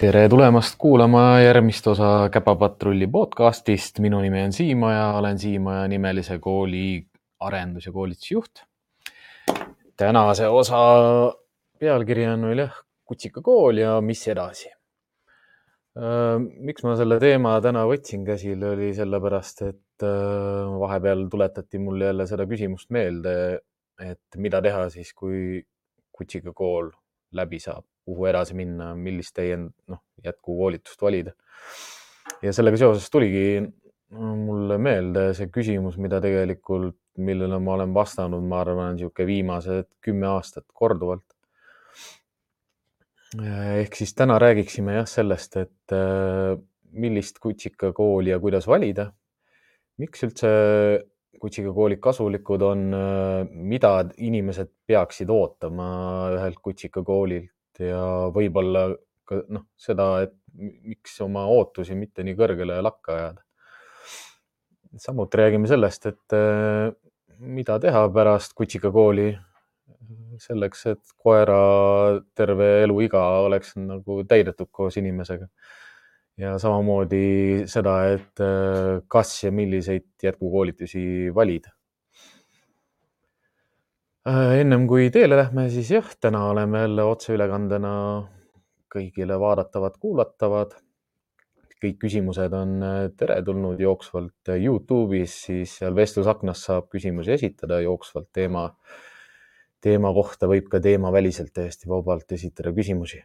tere tulemast kuulama järgmist osa Käpapatrulli podcastist. minu nimi on Siimaja, olen Siimaja nimelise kooli arendus- ja koolitusjuht. tänase osa pealkiri on veel jah, kutsikakool ja mis edasi. miks ma selle teema täna võtsin käsile, oli sellepärast, et vahepeal tuletati mulle jälle seda küsimust meelde, et mida teha siis, kui kutsikakool läbi saab, kuhu edasi minna, millist täiend-, noh, jätkukoolitust valida. ja sellega seoses tuligi mulle meelde see küsimus, mida tegelikult, millele ma olen vastanud, ma arvan, niisugune viimased kümme aastat korduvalt. ehk siis täna räägiksime jah sellest, et millist kutsikakooli ja kuidas valida. miks üldse kutsikakoolid kasulikud on, mida inimesed peaksid ootama ühelt kutsikakoolilt ja võib-olla ka noh, seda, et miks oma ootusi mitte nii kõrgele lakka ajada. samuti räägime sellest, et mida teha pärast kutsikakooli selleks, et koera terve eluiga oleks nagu täidetud koos inimesega ja samamoodi seda, et äh, kas ja milliseid jätkukoolitusi valida. Äh, ennem kui teele lähme, siis jah, täna oleme jälle otseülekandena kõigile vaadatavad-kuulatavad. kõik küsimused on äh, teretulnud jooksvalt Youtube'is, siis seal vestlusaknas saab küsimusi esitada jooksvalt teema, teema kohta võib ka teemaväliselt täiesti vabalt esitada küsimusi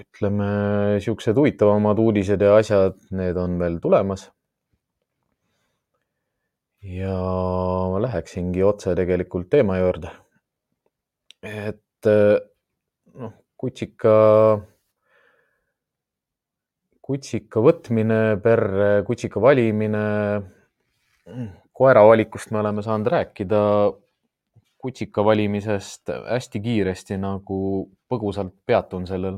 ütleme, niisugused huvitavamad uudised ja asjad, need on veel tulemas. Ja ma läheksingi otse tegelikult teema juurde. et noh, kutsika, kutsika võtmine, perre, kutsika valimine, koera valikust me oleme saanud rääkida kutsika valimisest hästi kiiresti nagu põgusalt peatun sellel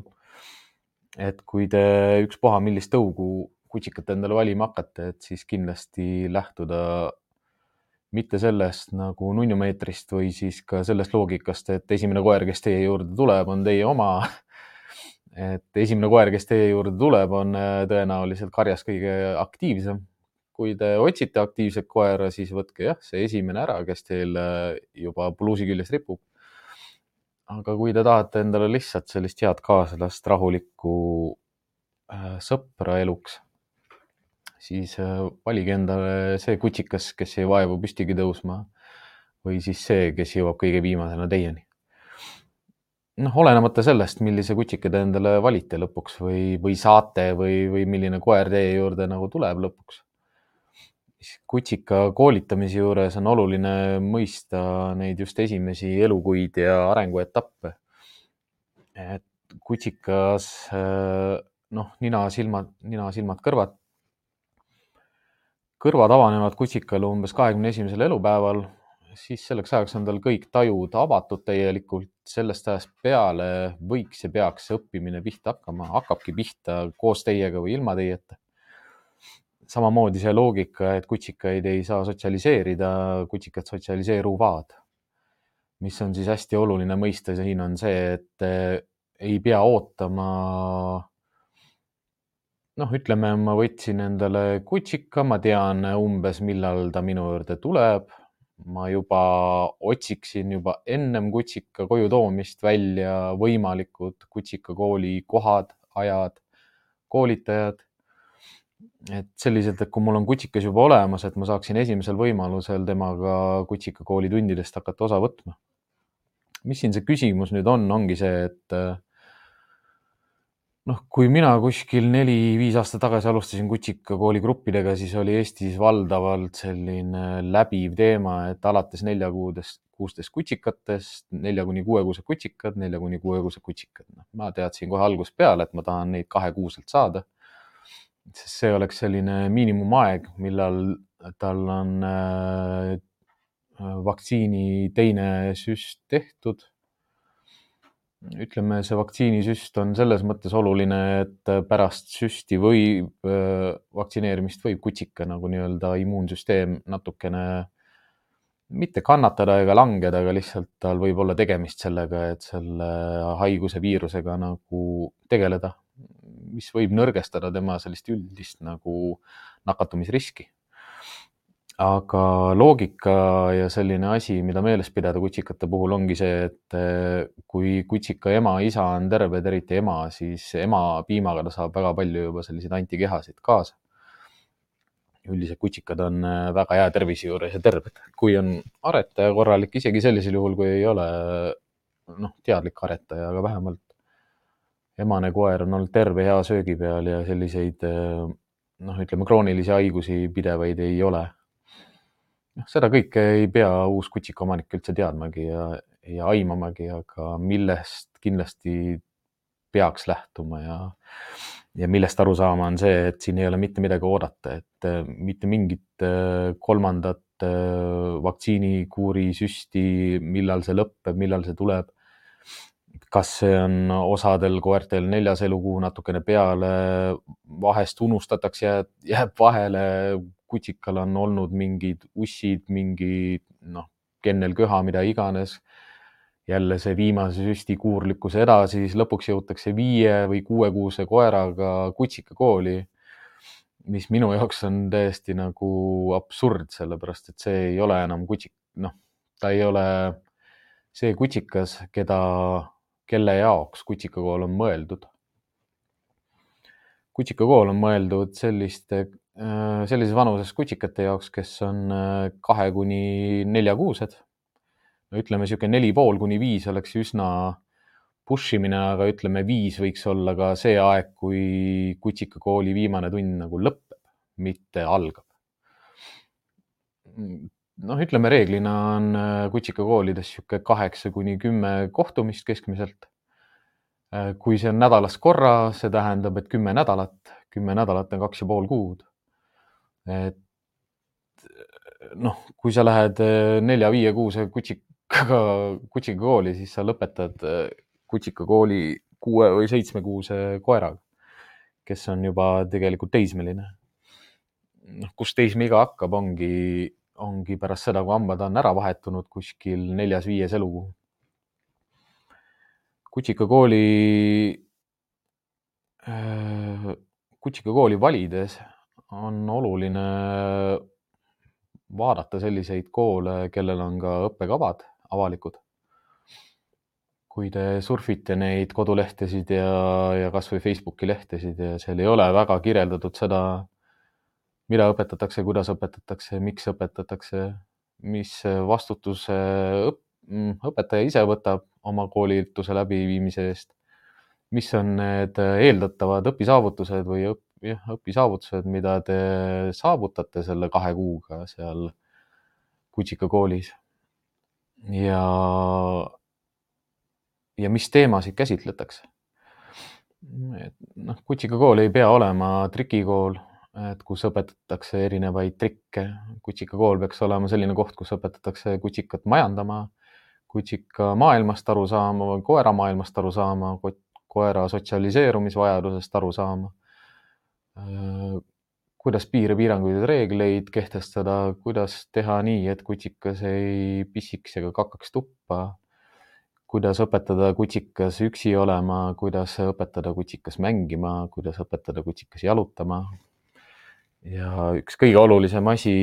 et kui te ükspuha millist tõugu kutsikat endale valima hakkate, et siis kindlasti lähtuda mitte sellest nagu nunnumeetrist või siis ka sellest loogikast, et esimene koer, kes teie juurde tuleb, on teie oma. et esimene koer, kes teie juurde tuleb, on äh, tõenäoliselt karjas kõige aktiivsem. kui te otsite aktiivset koera, siis võtke jah, see esimene ära, kes teil äh, juba pluusi küljes ripub aga kui te tahate endale lihtsalt sellist head kaaslast, rahulikku äh, sõpra eluks, siis äh, valige endale see kutsikas, kes ei vaevu püstigi tõusma või siis see, kes jõuab kõige viimasena teieni. noh, olenemata sellest, millise kutsika te endale valite lõpuks või, või saate või, või milline koer teie juurde nagu tuleb lõpuks kutsika koolitamise juures on oluline mõista neid just esimesi elukuid ja arenguetappe. et kutsikas noh, nina, silmad, nina, silmad, kõrvad. Kõrvad avanevad kutsikal umbes kahekümne esimesel elupäeval, siis selleks ajaks on tal kõik tajud avatud täielikult, sellest ajast peale võiks ja peaks õppimine pihta hakkama, hakkabki pihta koos teiega või ilma teieta samamoodi see loogika, et kutsikaid ei saa sotsialiseerida, kutsikad sotsialiseeruvad. mis on siis hästi oluline mõista siin on see, et ei pea ootama. Noh, ütleme, ma võtsin endale kutsika, ma tean umbes, millal ta minu juurde tuleb. ma juba otsiksin juba ennem kutsika koju toomist välja võimalikud kutsikakooli kohad, ajad, koolitajad et selliselt, et kui mul on kutsikas juba olemas, et ma saaksin esimesel võimalusel temaga kutsikakooli tundidest hakata osa võtma. mis siin see küsimus nüüd on, ongi see, et noh, kui mina kuskil neli-viis aastat tagasi alustasin kutsikakooli gruppidega, siis oli Eestis valdavalt selline läbiv teema, et alates neljakuudest, kuustest kutsikatest, nelja kuni kuuekuused kutsikad, nelja kuni kuuekuused kutsikad. noh, ma teadsin kohe algusest peale, et ma tahan neid kahekuuselt saada sest see oleks selline miinimumaeg, millal tal on äh, vaktsiini teine süst tehtud. Ütleme, see vaktsiinisüst on selles mõttes oluline, et pärast süsti võib, äh, vaktsineerimist võib kutsika nagu nii-öelda immuunsüsteem natukene mitte kannatada ega langeda, aga lihtsalt tal võib olla tegemist sellega, et selle haiguse viirusega nagu tegeleda, mis võib nõrgestada tema sellist üldist nagu nakatumisriski. Aga loogika ja selline asi, mida meeles pidada kutsikate puhul ongi see, et eh, kui kutsika ema, isa on terved, eriti ema, siis ema piimaga ta saab väga palju juba selliseid antikehasid kaasa üldiselt kutsikad on äh, väga hea tervise juures ja terved. kui on aretaja korralik, isegi sellisel juhul, kui ei ole noh, teadlik aretaja, aga vähemalt emane koer on olnud terve hea söögi peal ja selliseid noh, ütleme kroonilisi haigusi pidevaid ei ole. Noh, seda kõike ei pea uus kutsikaomanik üldse teadmagi ja, ja aimamagi, aga millest kindlasti peaks lähtuma ja ja millest aru saama, on see, et siin ei ole mitte midagi oodata, et äh, mitte mingit äh, kolmandat äh, vaktsiinikuuri süsti, millal see lõpeb, millal see tuleb. Kas see on osadel koertel neljas elukuu natukene peale, vahest unustatakse, jääb vahele, kutsikal on olnud mingid ussid, mingi noh, kennelköha, mida iganes. Jälle see viimase süsti kuurlikkuse edasi, siis lõpuks jõutakse viie või kuuekuuse koeraga kutsikakooli, mis minu jaoks on täiesti nagu absurd, sellepärast et see ei ole enam kutsik, noh, ta ei ole see kutsikas, keda, kelle jaoks kutsikakool on mõeldud. kutsikakool on mõeldud selliste, sellises vanuses kutsikate jaoks, kes on kahe kuni neljakuused no ütleme, niisugune neli pool kuni viis oleks üsna push imine, aga ütleme, viis võiks olla ka see aeg, kui kutsikakooli viimane tund nagu lõpeb, mitte algab. Noh, ütleme reeglina on äh, kutsikakoolides niisugune kaheksa kuni kümme kohtumist keskmiselt. Äh, kui see on nädalas korra, see tähendab, et kümme nädalat, kümme nädalat on kaks ja pool kuud. et noh, kui sa lähed äh, nelja-viie-kuuse kutsik, aga kutsikakooli, siis sa lõpetad äh, kutsikakooli kuue või seitsmekuuse koeraga, kes on juba tegelikult teismeline. noh, kus teismeiga hakkab, ongi, ongi pärast seda, kui hambad on ära vahetunud kuskil neljas-viies elukuu. kutsikakooli, äh, kutsikakooli valides on oluline vaadata selliseid koole, kellel on ka õppekavad avalikud. kui te surfite neid kodulehtesid ja, ja kasvõi Facebooki lehtesid ja seal ei ole väga kirjeldatud seda, mida õpetatakse, kuidas õpetatakse, miks õpetatakse, mis vastutuse õp õpetaja ise võtab oma koolituse läbiviimise eest, mis on need eeldatavad õpisaavutused või õp, jah, õpisaavutused, mida te saavutate selle kahe kuuga seal kutsikakoolis ja, ja mis teemasid käsitletakse. et noh, kutsikakool ei pea olema trikikool, et kus õpetatakse erinevaid trikke. kutsikakool peaks olema selline koht, kus õpetatakse kutsikat majandama, kutsika maailmast aru saama, koera maailmast aru saama, koera sotsialiseerumisvajadusest aru saama kuidas piire, piiranguid ja reegleid kehtestada, kuidas teha nii, et kutsikas ei pissiks ega kakaks tuppa, kuidas õpetada kutsikas üksi olema, kuidas õpetada kutsikas mängima, kuidas õpetada kutsikas jalutama. Ja üks kõige olulisem asi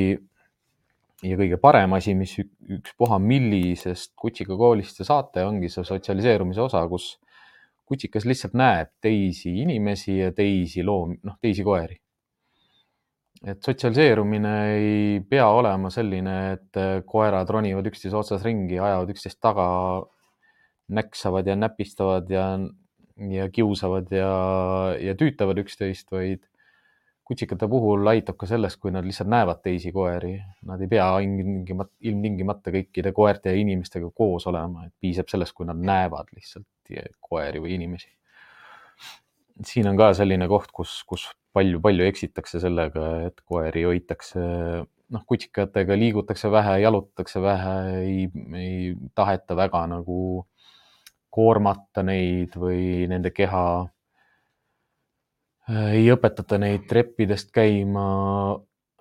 ja kõige parem asi, mis ükspuha millisest kutsikakoolist te saate, ongi see sotsialiseerumise osa, kus kutsikas lihtsalt näeb teisi inimesi ja teisi loomi, noh, teisi koeri. Et sotsialiseerumine ei pea olema selline, et äh, koerad ronivad üksteise otsas ringi, ajavad üksteist taga, näksavad ja näpistavad ja, ja kiusavad ja, ja tüütavad üksteist, vaid kutsikate puhul aitab ka sellest, kui nad lihtsalt näevad teisi koeri. Nad ei pea ilmtingimata, ilmtingimata kõikide koerte ja inimestega koos olema, et piisab sellest, kui nad näevad lihtsalt koeri või inimesi. siin on ka selline koht, kus, kus palju-palju eksitakse sellega, et koeri hoitakse, noh, kutsikatega liigutakse vähe, jalutatakse vähe, ei, ei taheta väga nagu koormata neid või nende keha. Ei õpetata neid treppidest käima.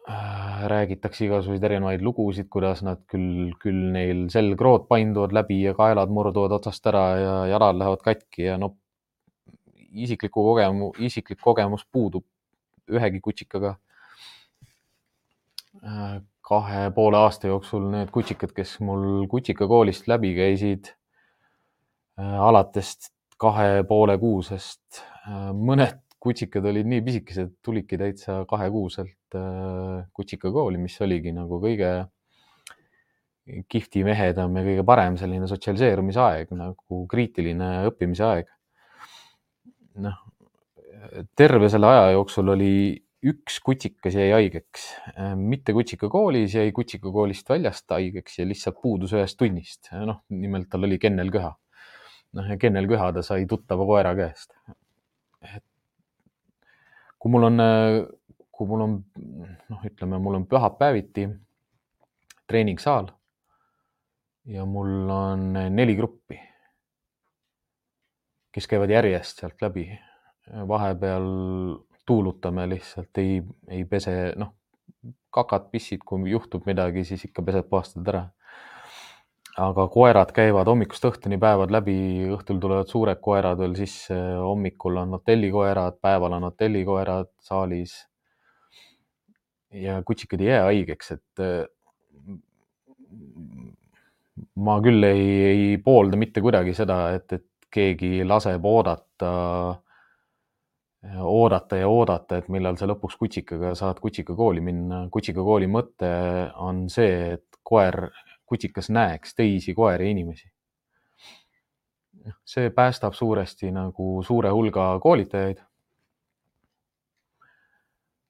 äh, räägitakse igasuguseid erinevaid lugusid, kuidas nad küll, küll neil selgrood painduvad läbi ja kaelad murduvad otsast ära ja jalad lähevad katki ja no isiklikku kogemu-, isiklik kogemus puudub ühegi kutsikaga. Äh, kahe poole aasta jooksul need kutsikad, kes mul kutsikakoolist läbi käisid, äh, alates kahe poole kuusest, äh, mõned kutsikad olid nii pisikesed, tulidki täitsa kahekuuselt kutsikakooli, mis oligi nagu kõige kihvtim, ehedam ja kõige parem selline sotsialiseerumise aeg, nagu kriitiline õppimise aeg noh, terve selle aja jooksul oli üks kutsikas jäi haigeks, mitte kutsikakoolis, jäi kutsikakoolist väljast haigeks ja lihtsalt puudus ühest tunnist. noh, nimelt tal oli kennelköha. noh, ja kennelköha ta sai tuttava koera käest. et kui mul on, kui mul on, noh, ütleme, mul on pühapäeviti treeningsaal ja mul on neli gruppi kes käivad järjest sealt läbi. vahepeal tuulutame lihtsalt, ei, ei pese, noh, kakad, pissid, kui juhtub midagi, siis ikka pesed, puhastad ära. Aga koerad käivad hommikust õhtuni päevad läbi, õhtul tulevad suured koerad veel sisse, hommikul on hotellikoerad, päeval on hotellikoerad saalis. ja kutsikad ei jää haigeks, et ma küll ei, ei poolda mitte kuidagi seda, et, et keegi laseb oodata, oodata ja oodata, et millal sa lõpuks kutsikaga saad kutsikakooli minna. kutsikakooli mõte on see, et koer, kutsikas näeks teisi koeri ja inimesi. see päästab suuresti nagu suure hulga koolitajaid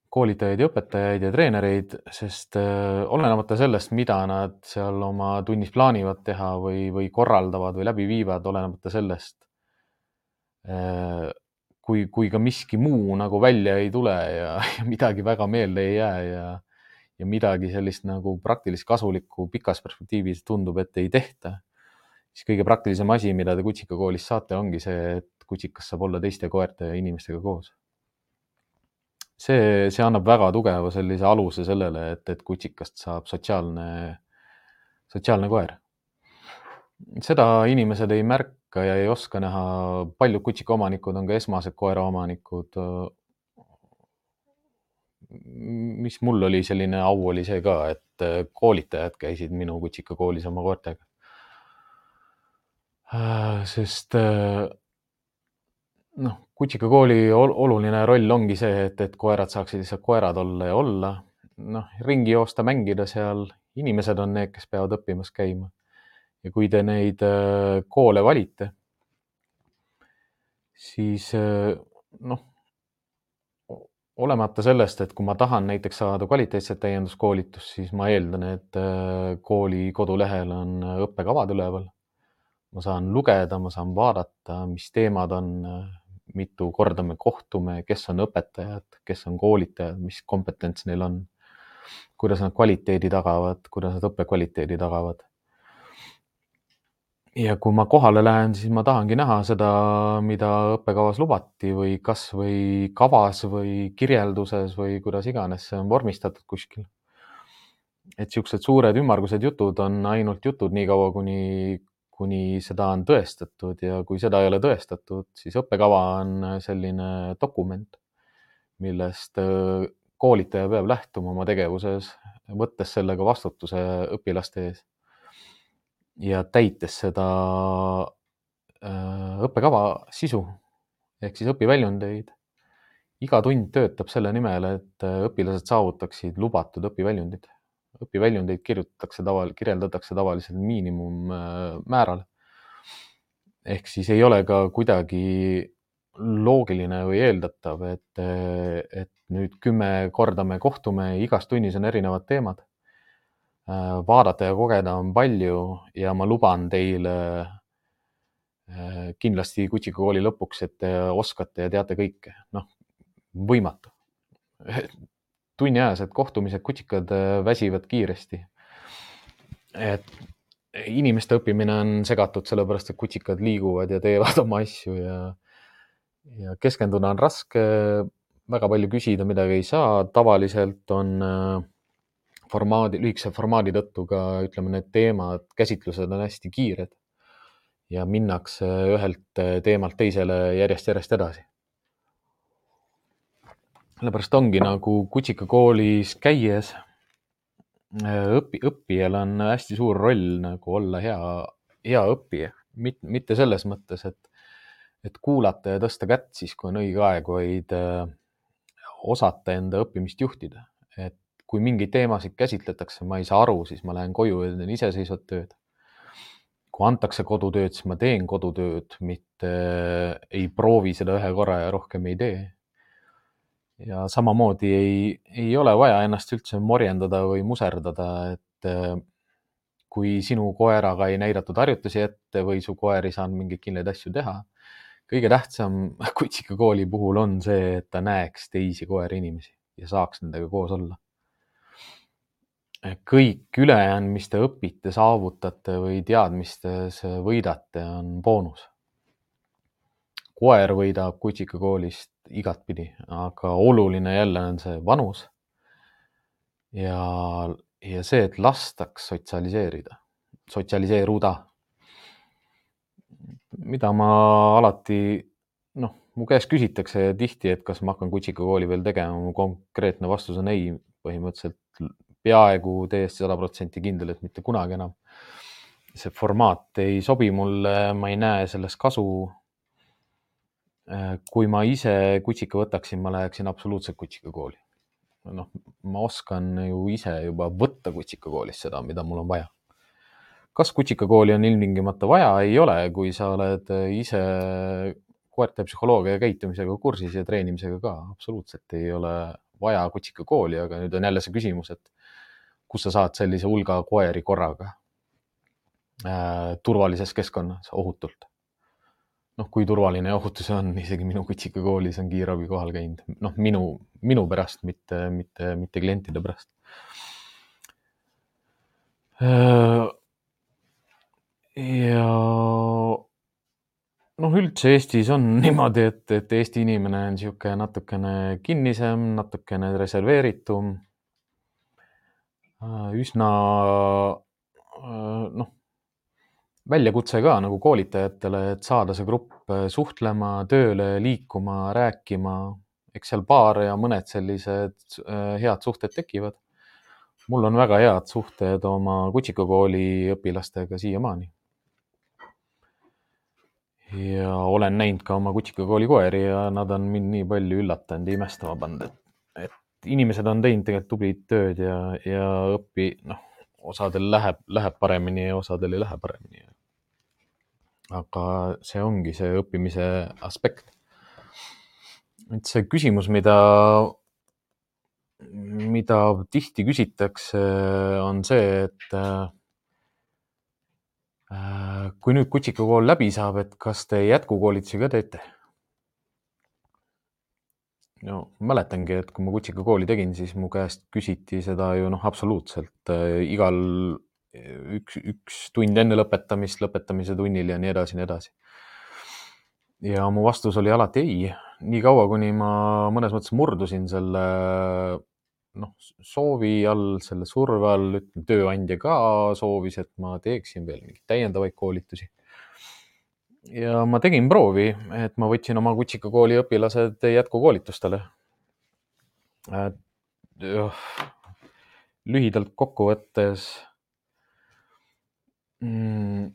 koolitajaid ja õpetajaid ja treenereid, sest äh, olenemata sellest, mida nad seal oma tunnis plaanivad teha või, või korraldavad või läbi viivad, olenemata sellest, äh, kui, kui ka miski muu nagu välja ei tule ja, ja midagi väga meelde ei jää ja, ja midagi sellist nagu praktilist kasulikku pikas perspektiivis tundub, et ei tehta, siis kõige praktilisem asi, mida te kutsikakoolis saate, ongi see, et kutsikas saab olla teiste koerte ja inimestega koos see, see annab väga tugeva sellise aluse sellele, et, et kutsikast saab sotsiaalne, sotsiaalne koer. seda inimesed ei märka ja ei oska näha. paljud kutsikaomanikud on ka esmased koeraomanikud. Mis mul oli selline au, oli see ka, et koolitajad käisid minu kutsikakoolis oma koertega. sest noh, kutsikakooli oluline roll ongi see, et, et koerad saaksid lihtsalt koerad olla ja olla, noh, ringi joosta, mängida seal. inimesed on need, kes peavad õppimas käima. ja kui te neid äh, koole valite, siis äh, noh, olemata sellest, et kui ma tahan näiteks saada kvaliteetset täienduskoolitust, siis ma eeldan, et äh, kooli kodulehel on õppekavad üleval. ma saan lugeda, ma saan vaadata, mis teemad on mitu korda me kohtume, kes on õpetajad, kes on koolitajad, mis kompetents neil on, kuidas nad kvaliteedi tagavad, kuidas nad õppekvaliteedi tagavad. Ja kui ma kohale lähen, siis ma tahangi näha seda, mida õppekavas lubati või kasvõi kavas või kirjelduses või kuidas iganes see on vormistatud kuskil. et niisugused suured ümmargused jutud on ainult jutud niikaua, kuni, kuni seda on tõestatud ja kui seda ei ole tõestatud, siis õppekava on selline dokument, millest koolitaja peab lähtuma oma tegevuses, võttes sellega vastutuse õpilaste ees. Ja täites seda äh, õppekava sisu ehk siis õpiväljundeid. iga tund töötab selle nimel, et äh, õpilased saavutaksid lubatud õpiväljundid õpiväljundeid kirjutatakse taval-, kirjeldatakse tavaliselt miinimummääral. ehk siis ei ole ka kuidagi loogiline või eeldatav, et, et nüüd kümme korda me kohtume, igas tunnis on erinevad teemad. Vaadata ja kogeda on palju ja ma luban teile kindlasti kutsikakooli lõpuks, et te oskate ja teate kõike. noh, võimatu tunniajased kohtumised, kutsikad äh, väsivad kiiresti. et inimeste õppimine on segatud, sellepärast et kutsikad liiguvad ja teevad oma asju ja, ja keskenduda on raske. väga palju küsida midagi ei saa, tavaliselt on äh, formaadi, lühikese formaadi tõttu ka ütleme, need teemad, käsitlused on hästi kiired ja minnakse ühelt teemalt teisele järjest-järjest edasi. sellepärast ongi nagu kutsikakoolis käies õpi, õppijal on hästi suur roll nagu olla hea, hea õppija, mitte selles mõttes, et, et kuulata ja tõsta kätt siis, kui on õige aeg, vaid osata enda õppimist juhtida. et kui mingeid teemasid käsitletakse, ma ei saa aru, siis ma lähen koju ja teen iseseisvat tööd. kui antakse kodutööd, siis ma teen kodutööd, mitte ei proovi seda ühe korra ja rohkem ei tee. ja samamoodi ei, ei ole vaja ennast üldse morjendada või muserdada, et kui sinu koeraga ei näidatud harjutusi ette või su koer ei saanud mingeid kindlaid asju teha, kõige tähtsam kutsikakooli puhul on see, et ta näeks teisi koeri inimesi ja saaks nendega koos olla kõik ülejäänud, mis te õpite, saavutate või teadmistes võidate, on boonus. koer võidab kutsikakoolist igatpidi, aga oluline jälle on see vanus. ja, ja see, et lastaks sotsialiseerida, sotsialiseeruda. mida ma alati, noh, mu käest küsitakse tihti, et kas ma hakkan kutsikakooli veel tegema, mu konkreetne vastus on ei, põhimõtteliselt peaaegu täiesti sada protsenti kindel, et mitte kunagi enam. see formaat ei sobi mulle, ma ei näe sellest kasu. kui ma ise kutsika võtaksin, ma läheksin absoluutselt kutsikakooli. noh, ma oskan ju ise juba võtta kutsikakoolist seda, mida mul on vaja. kas kutsikakooli on ilmtingimata vaja? ei ole, kui sa oled ise koerte psühholoogia ja käitumisega kursis ja treenimisega ka, absoluutselt ei ole vaja kutsikakooli, aga nüüd on jälle see küsimus, et kus sa saad sellise hulga koeri korraga äh, turvalises keskkonnas ohutult. noh, kui turvaline ja ohutu see on, isegi minu kutsikakoolis on kiirabi kohal käinud, noh, minu, minu pärast, mitte, mitte, mitte klientide pärast äh,. ja noh, üldse Eestis on niimoodi, et, et Eesti inimene on niisugune natukene kinnisem, natukene reserveeritum üsna äh, noh, väljakutse ka nagu koolitajatele, et saada see grupp äh, suhtlema, tööle, liikuma, rääkima. eks seal paar ja mõned sellised head suhted tekivad. mul on väga head suhted oma kutsikakooli õpilastega siiamaani. ja olen näinud ka oma kutsikakooli koeri ja nad on mind nii palju üllatanud ja imestama pannud, et inimesed on teinud tegelikult tublit tööd ja, ja õpi, noh, osadel läheb, läheb paremini ja osadel ei lähe paremini. aga see ongi see õppimise aspekt. et see küsimus, mida, mida tihti küsitakse, on see, et äh, kui nüüd kutsikakool läbi saab, et kas te jätkukoolitusi ka teete no mäletangi, et kui ma Kutsika kooli tegin, siis mu käest küsiti seda ju noh, absoluutselt äh, igal üks, üks tund enne lõpetamist, lõpetamise tunnil ja nii edasi, nii edasi. ja mu vastus oli alati ei, nii kaua, kuni ma mõnes mõttes murdusin selle noh, soovi all, selle surve all, ütleme tööandja ka soovis, et ma teeksin veel mingeid täiendavaid koolitusi ja ma tegin proovi, et ma võtsin oma kutsikakooli õpilased jätkukoolitustele. lühidalt kokkuvõttes mm,.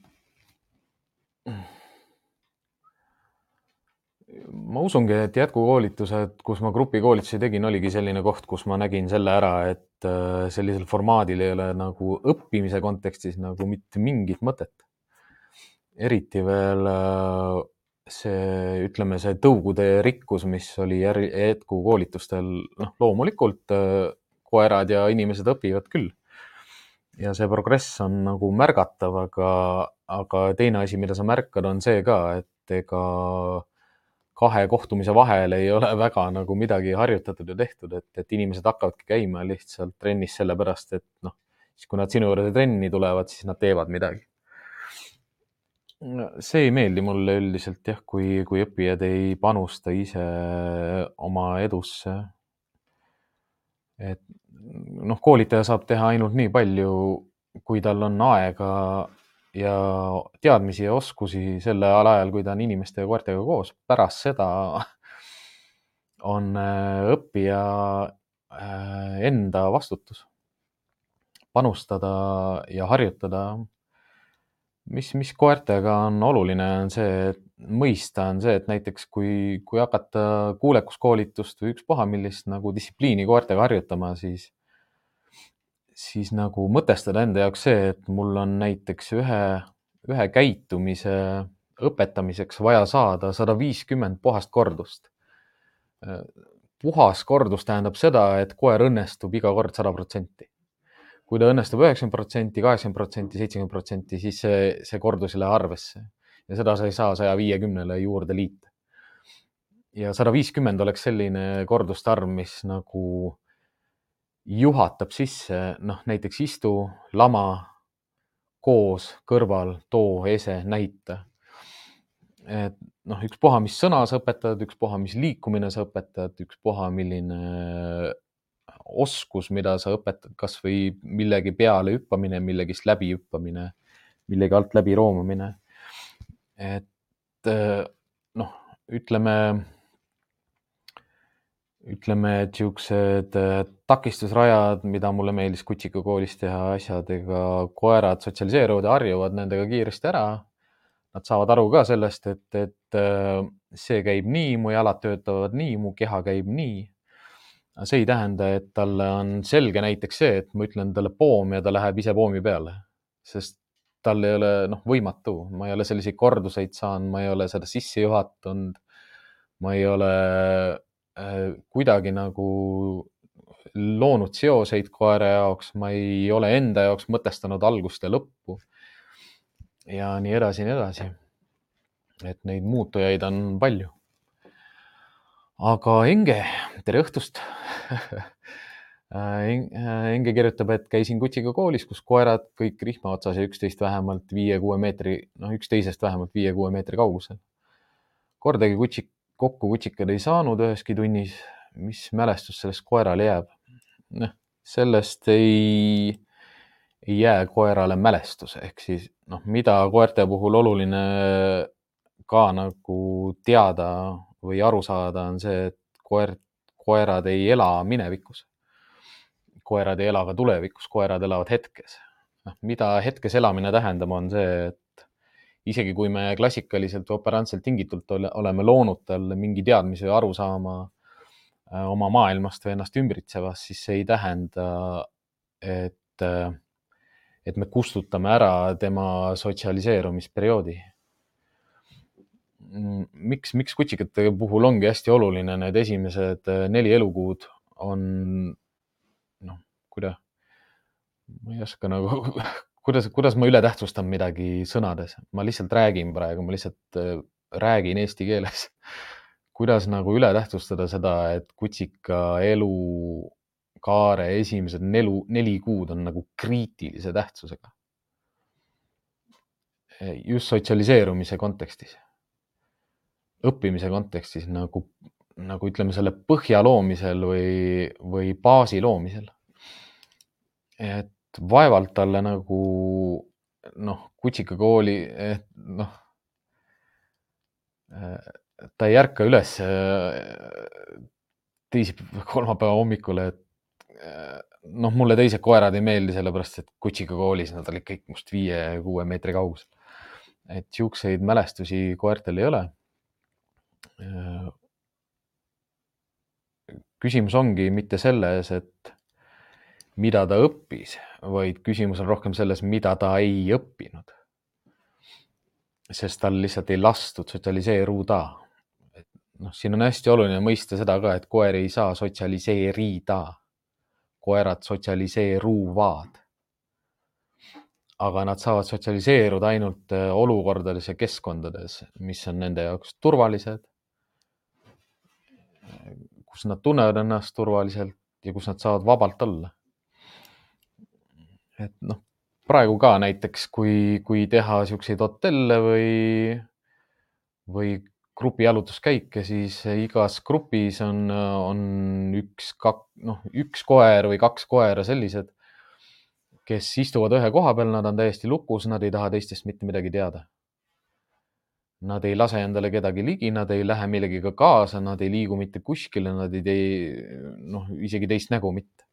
ma usungi, et jätkukoolitused, kus ma grupikoolitusi tegin, oligi selline koht, kus ma nägin selle ära, et äh, sellisel formaadil ei ole nagu õppimise kontekstis nagu mitte mingit mõtet eriti veel äh, see, ütleme, see tõugude rikkus, mis oli jätkukoolitustel, noh, loomulikult äh, koerad ja inimesed õpivad küll. ja see progress on nagu märgatav, aga, aga teine asi, mida sa märkad, on see ka, et ega kahe kohtumise vahel ei ole väga nagu midagi harjutatud ja tehtud, et, et inimesed hakkavadki käima lihtsalt trennis sellepärast, et noh, siis kui nad sinu juurde trenni tulevad, siis nad teevad midagi see ei meeldi mulle üldiselt jah, kui, kui õppijad ei panusta ise oma edusse. et noh, koolitaja saab teha ainult nii palju, kui tal on aega ja teadmisi ja oskusi sel ajal, kui ta on inimeste ja koertega koos. pärast seda on äh, õppija äh, enda vastutus panustada ja harjutada mis, mis koertega on oluline, on see, mõista on see, et näiteks kui, kui hakata kuulekuskoolitust või ükspuha millist nagu distsipliini koertega harjutama, siis, siis nagu mõtestada enda jaoks see, et mul on näiteks ühe, ühe käitumise õpetamiseks vaja saada sada viiskümmend puhast kordust. puhas kordus tähendab seda, et koer õnnestub iga kord sada protsenti kui ta õnnestub üheksakümmend protsenti, kaheksakümmend protsenti, seitsekümmend protsenti, siis see, see kordus ei lähe arvesse ja seda sa ei saa saja viiekümnele juurde liita. ja sada viiskümmend oleks selline korduste arv, mis nagu juhatab sisse, noh näiteks istu, lama, koos, kõrval, too, ese, näita. et noh, ükspuha, mis sõna sa õpetad, ükspuha, mis liikumine sa õpetad, ükspuha, milline oskus, mida sa õpetad, kasvõi millegi peale hüppamine, millegist läbi hüppamine, millegi alt läbi roomamine. et eh, noh, ütleme, ütleme, et siuksed eh, takistusrajad, mida mulle meeldis Kutsika koolis teha asjadega, koerad sotsialiseeruvad ja harjuvad nendega kiiresti ära. Nad saavad aru ka sellest, et, et eh, see käib nii, mu jalad töötavad nii, mu keha käib nii see ei tähenda, et talle on selge näiteks see, et ma ütlen talle poom ja ta läheb ise poomi peale, sest tal ei ole noh, võimatu, ma ei ole selliseid korduseid saanud, ma ei ole seda sisse juhatanud. ma ei ole äh, kuidagi nagu loonud seoseid koera jaoks, ma ei ole enda jaoks mõtestanud algust ja lõppu. ja nii edasi ja nii edasi. et neid muutujaid on palju aga Enge, tere õhtust äh, Enge kirjutab, et käisin kutsiga koolis, kus koerad kõik rihma otsas ja üksteist vähemalt viie-kuue meetri, noh, üksteisest vähemalt viie-kuue meetri kaugusel. kordagi kutsik, kokku kutsikad ei saanud üheski tunnis. mis mälestus sellest koerale jääb? noh, sellest ei, ei jää koerale mälestus, ehk siis noh, mida koerte puhul oluline ka nagu teada või aru saada, on see, et koer, koerad ei ela minevikus. koerad ei ela ka tulevikus, koerad elavad hetkes. noh, mida hetkes elamine tähendab, on see, et isegi kui me klassikaliselt või operantselt tingitult oleme loonud talle mingi teadmise või arusaama äh, oma maailmast või ennast ümbritsevast, siis see ei tähenda, et, äh, et me kustutame ära tema sotsialiseerumisperioodi miks, miks kutsikate puhul ongi hästi oluline need esimesed äh, neli elukuud on noh, kuida-, ma ei oska nagu, kuidas, kuidas ma ületähtsustan midagi sõnades, ma lihtsalt räägin praegu, ma lihtsalt äh, räägin eesti keeles. kuidas nagu ületähtsustada seda, et kutsika elukaare esimesed nelu, neli kuud on nagu kriitilise tähtsusega. just sotsialiseerumise kontekstis õppimise kontekstis nagu, nagu ütleme, selle põhja loomisel või, või baasi loomisel. et vaevalt talle nagu noh, kutsikakooli, et noh, ta ei ärka üles teisipäeva, kolmapäeva hommikul, et noh, mulle teised koerad ei meeldi, sellepärast et kutsikakoolis nad olid kõik must viie-kuue meetri kaugusel. et siukseid mälestusi koertel ei ole Äh, küsimus ongi mitte selles, et mida ta õppis, vaid küsimus on rohkem selles, mida ta ei õppinud. sest tal lihtsalt ei lastud sotsialiseeruda. noh, siin on hästi oluline mõista seda ka, et koer ei saa sotsialiseerida. koerad sotsialiseeruvad. aga nad saavad sotsialiseeruda ainult äh, olukordades ja keskkondades, mis on nende jaoks turvalised kus nad tunnevad ennast turvaliselt ja kus nad saavad vabalt olla. et noh, praegu ka näiteks, kui, kui teha siukseid hotelle või, või grupijalutuskäike, siis igas grupis on, on üks, noh, üks koer või kaks koera sellised, kes istuvad ühe koha peal, nad on täiesti lukus, nad ei taha teistest mitte midagi teada. Nad ei lase endale kedagi ligi, nad ei lähe millegagi kaasa, nad ei liigu mitte kuskile, nad ei tee, noh, isegi teist nägu mitte.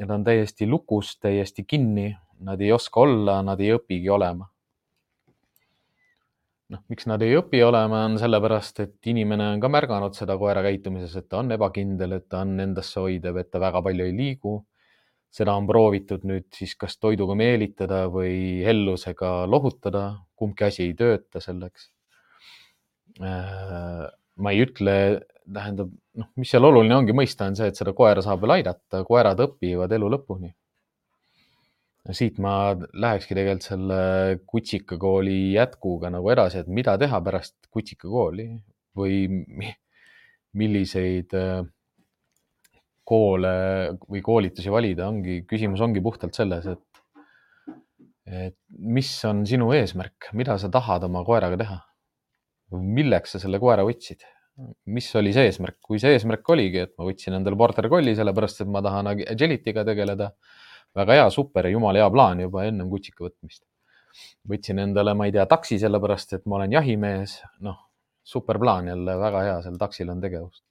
Nad on täiesti lukus, täiesti kinni, nad ei oska olla, nad ei õpigi olema noh, miks nad ei õpi olema, on sellepärast, et inimene on ka märganud seda koera käitumises, et ta on ebakindel, et ta on endasse hoidev, et ta väga palju ei liigu. Seda on proovitud nüüd siis kas toiduga meelitada või hellusega lohutada, kumbki asi ei tööta selleks. Äh, ma ei ütle, tähendab, noh, mis seal oluline ongi mõista, on see, et seda koera saab veel aidata, koerad õpivad elu lõpuni siit ma lähekski tegelikult selle kutsikakooli jätkuga nagu edasi, et mida teha pärast kutsikakooli või milliseid äh, koole või koolitusi valida, ongi, küsimus ongi puhtalt selles, et, et mis on sinu eesmärk, mida sa tahad oma koeraga teha? milleks sa selle koera võtsid? mis oli see eesmärk, kui see eesmärk oligi, et ma võtsin endale border collie sellepärast, et ma tahan agility'ga tegeleda väga hea, super, jumala hea plaan juba ennem kutsika võtmist. võtsin endale, ma ei tea, taksi sellepärast, et ma olen jahimees, noh, super plaan jälle, väga hea, seal taksil on tegevust.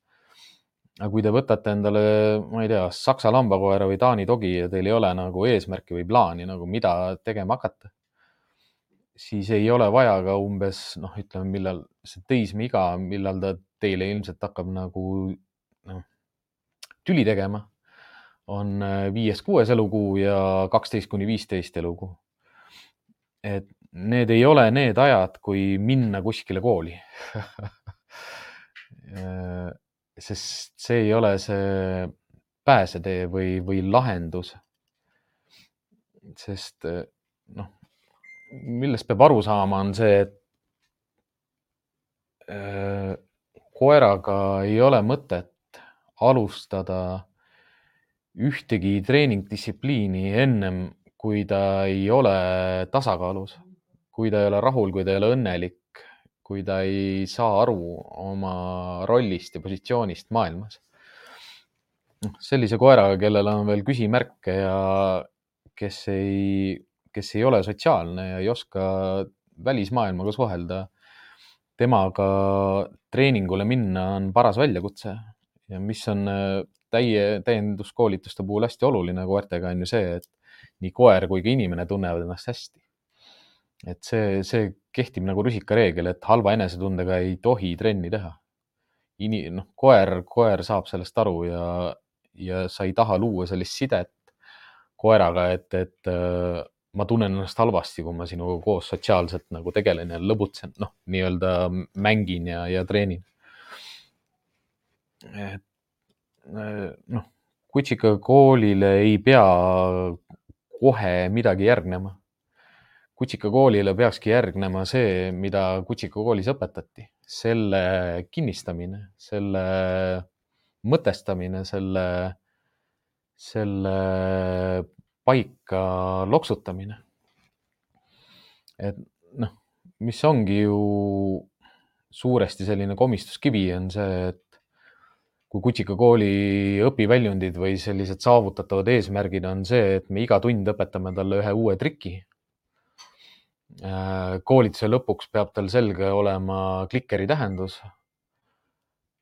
Aga kui te võtate endale, ma ei tea, saksa lambakoera või taani dogi ja teil ei ole nagu eesmärki või plaani nagu, mida tegema hakata, siis ei ole vaja ka umbes noh, ütleme, millal see teismeiga, millal ta teile ilmselt hakkab nagu noh, tüli tegema on äh, viies-kuues elukuu ja kaksteist kuni viisteist elukuu. et need ei ole need ajad, kui minna kuskile kooli äh, sest see ei ole see pääsetee või, või lahendus. sest äh, noh, millest peab aru saama, on see, et koeraga ei ole mõtet alustada ühtegi treeningdistsipliini ennem, kui ta ei ole tasakaalus, kui ta ei ole rahul, kui ta ei ole õnnelik, kui ta ei saa aru oma rollist ja positsioonist maailmas. noh, sellise koeraga, kellel on veel küsimärke ja kes ei, kes ei ole sotsiaalne ja ei oska välismaailmaga suhelda, temaga treeningule minna on paras väljakutse ja mis on täie, täienduskoolituste puhul hästi oluline koertega on ju see, et nii koer kui ka inimene tunnevad ennast hästi. Et see, see kehtib nagu rusikareegel, et halva enesetundega ei tohi trenni teha. Ini-, noh, koer, koer saab sellest aru ja, ja sa ei taha luua sellist sidet koeraga, et, et äh, ma tunnen ennast halvasti, kui ma sinuga koos sotsiaalselt nagu tegelen ja lõbutsen, noh, nii-öelda mängin ja, ja treenin. et noh, kutsika koolile ei pea kohe midagi järgnema. Kutsika koolile peakski järgnema see, mida kutsika koolis õpetati, selle kinnistamine, selle mõtestamine, selle, selle paika loksutamine. et noh, mis ongi ju suuresti selline komistuskivi, on see, et kui Kutsika kooli õpiväljundid või sellised saavutatavad eesmärgid on see, et me iga tund õpetame talle ühe uue triki. Äh, koolituse lõpuks peab tal selge olema klikeri tähendus.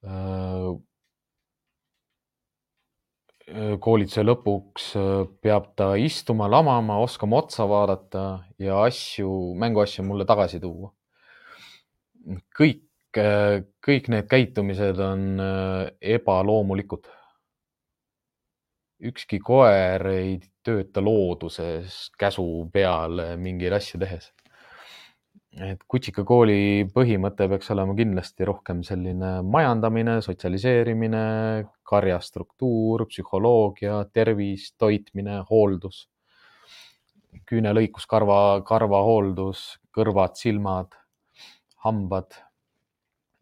Äh, koolituse lõpuks peab ta istuma, lamama, oskama otsa vaadata ja asju, mänguasju mulle tagasi tuua. kõik Äh, kõik need käitumised on äh, ebaloomulikud. ükski koer ei tööta looduses käsu peal mingeid asju tehes. Et kutsika kooli põhimõte peaks olema kindlasti rohkem selline majandamine, sotsialiseerimine, karjastruktuur, psühholoogia, tervis, toitmine, hooldus, küünelõikus, karva, karvahooldus, kõrvad, silmad, hambad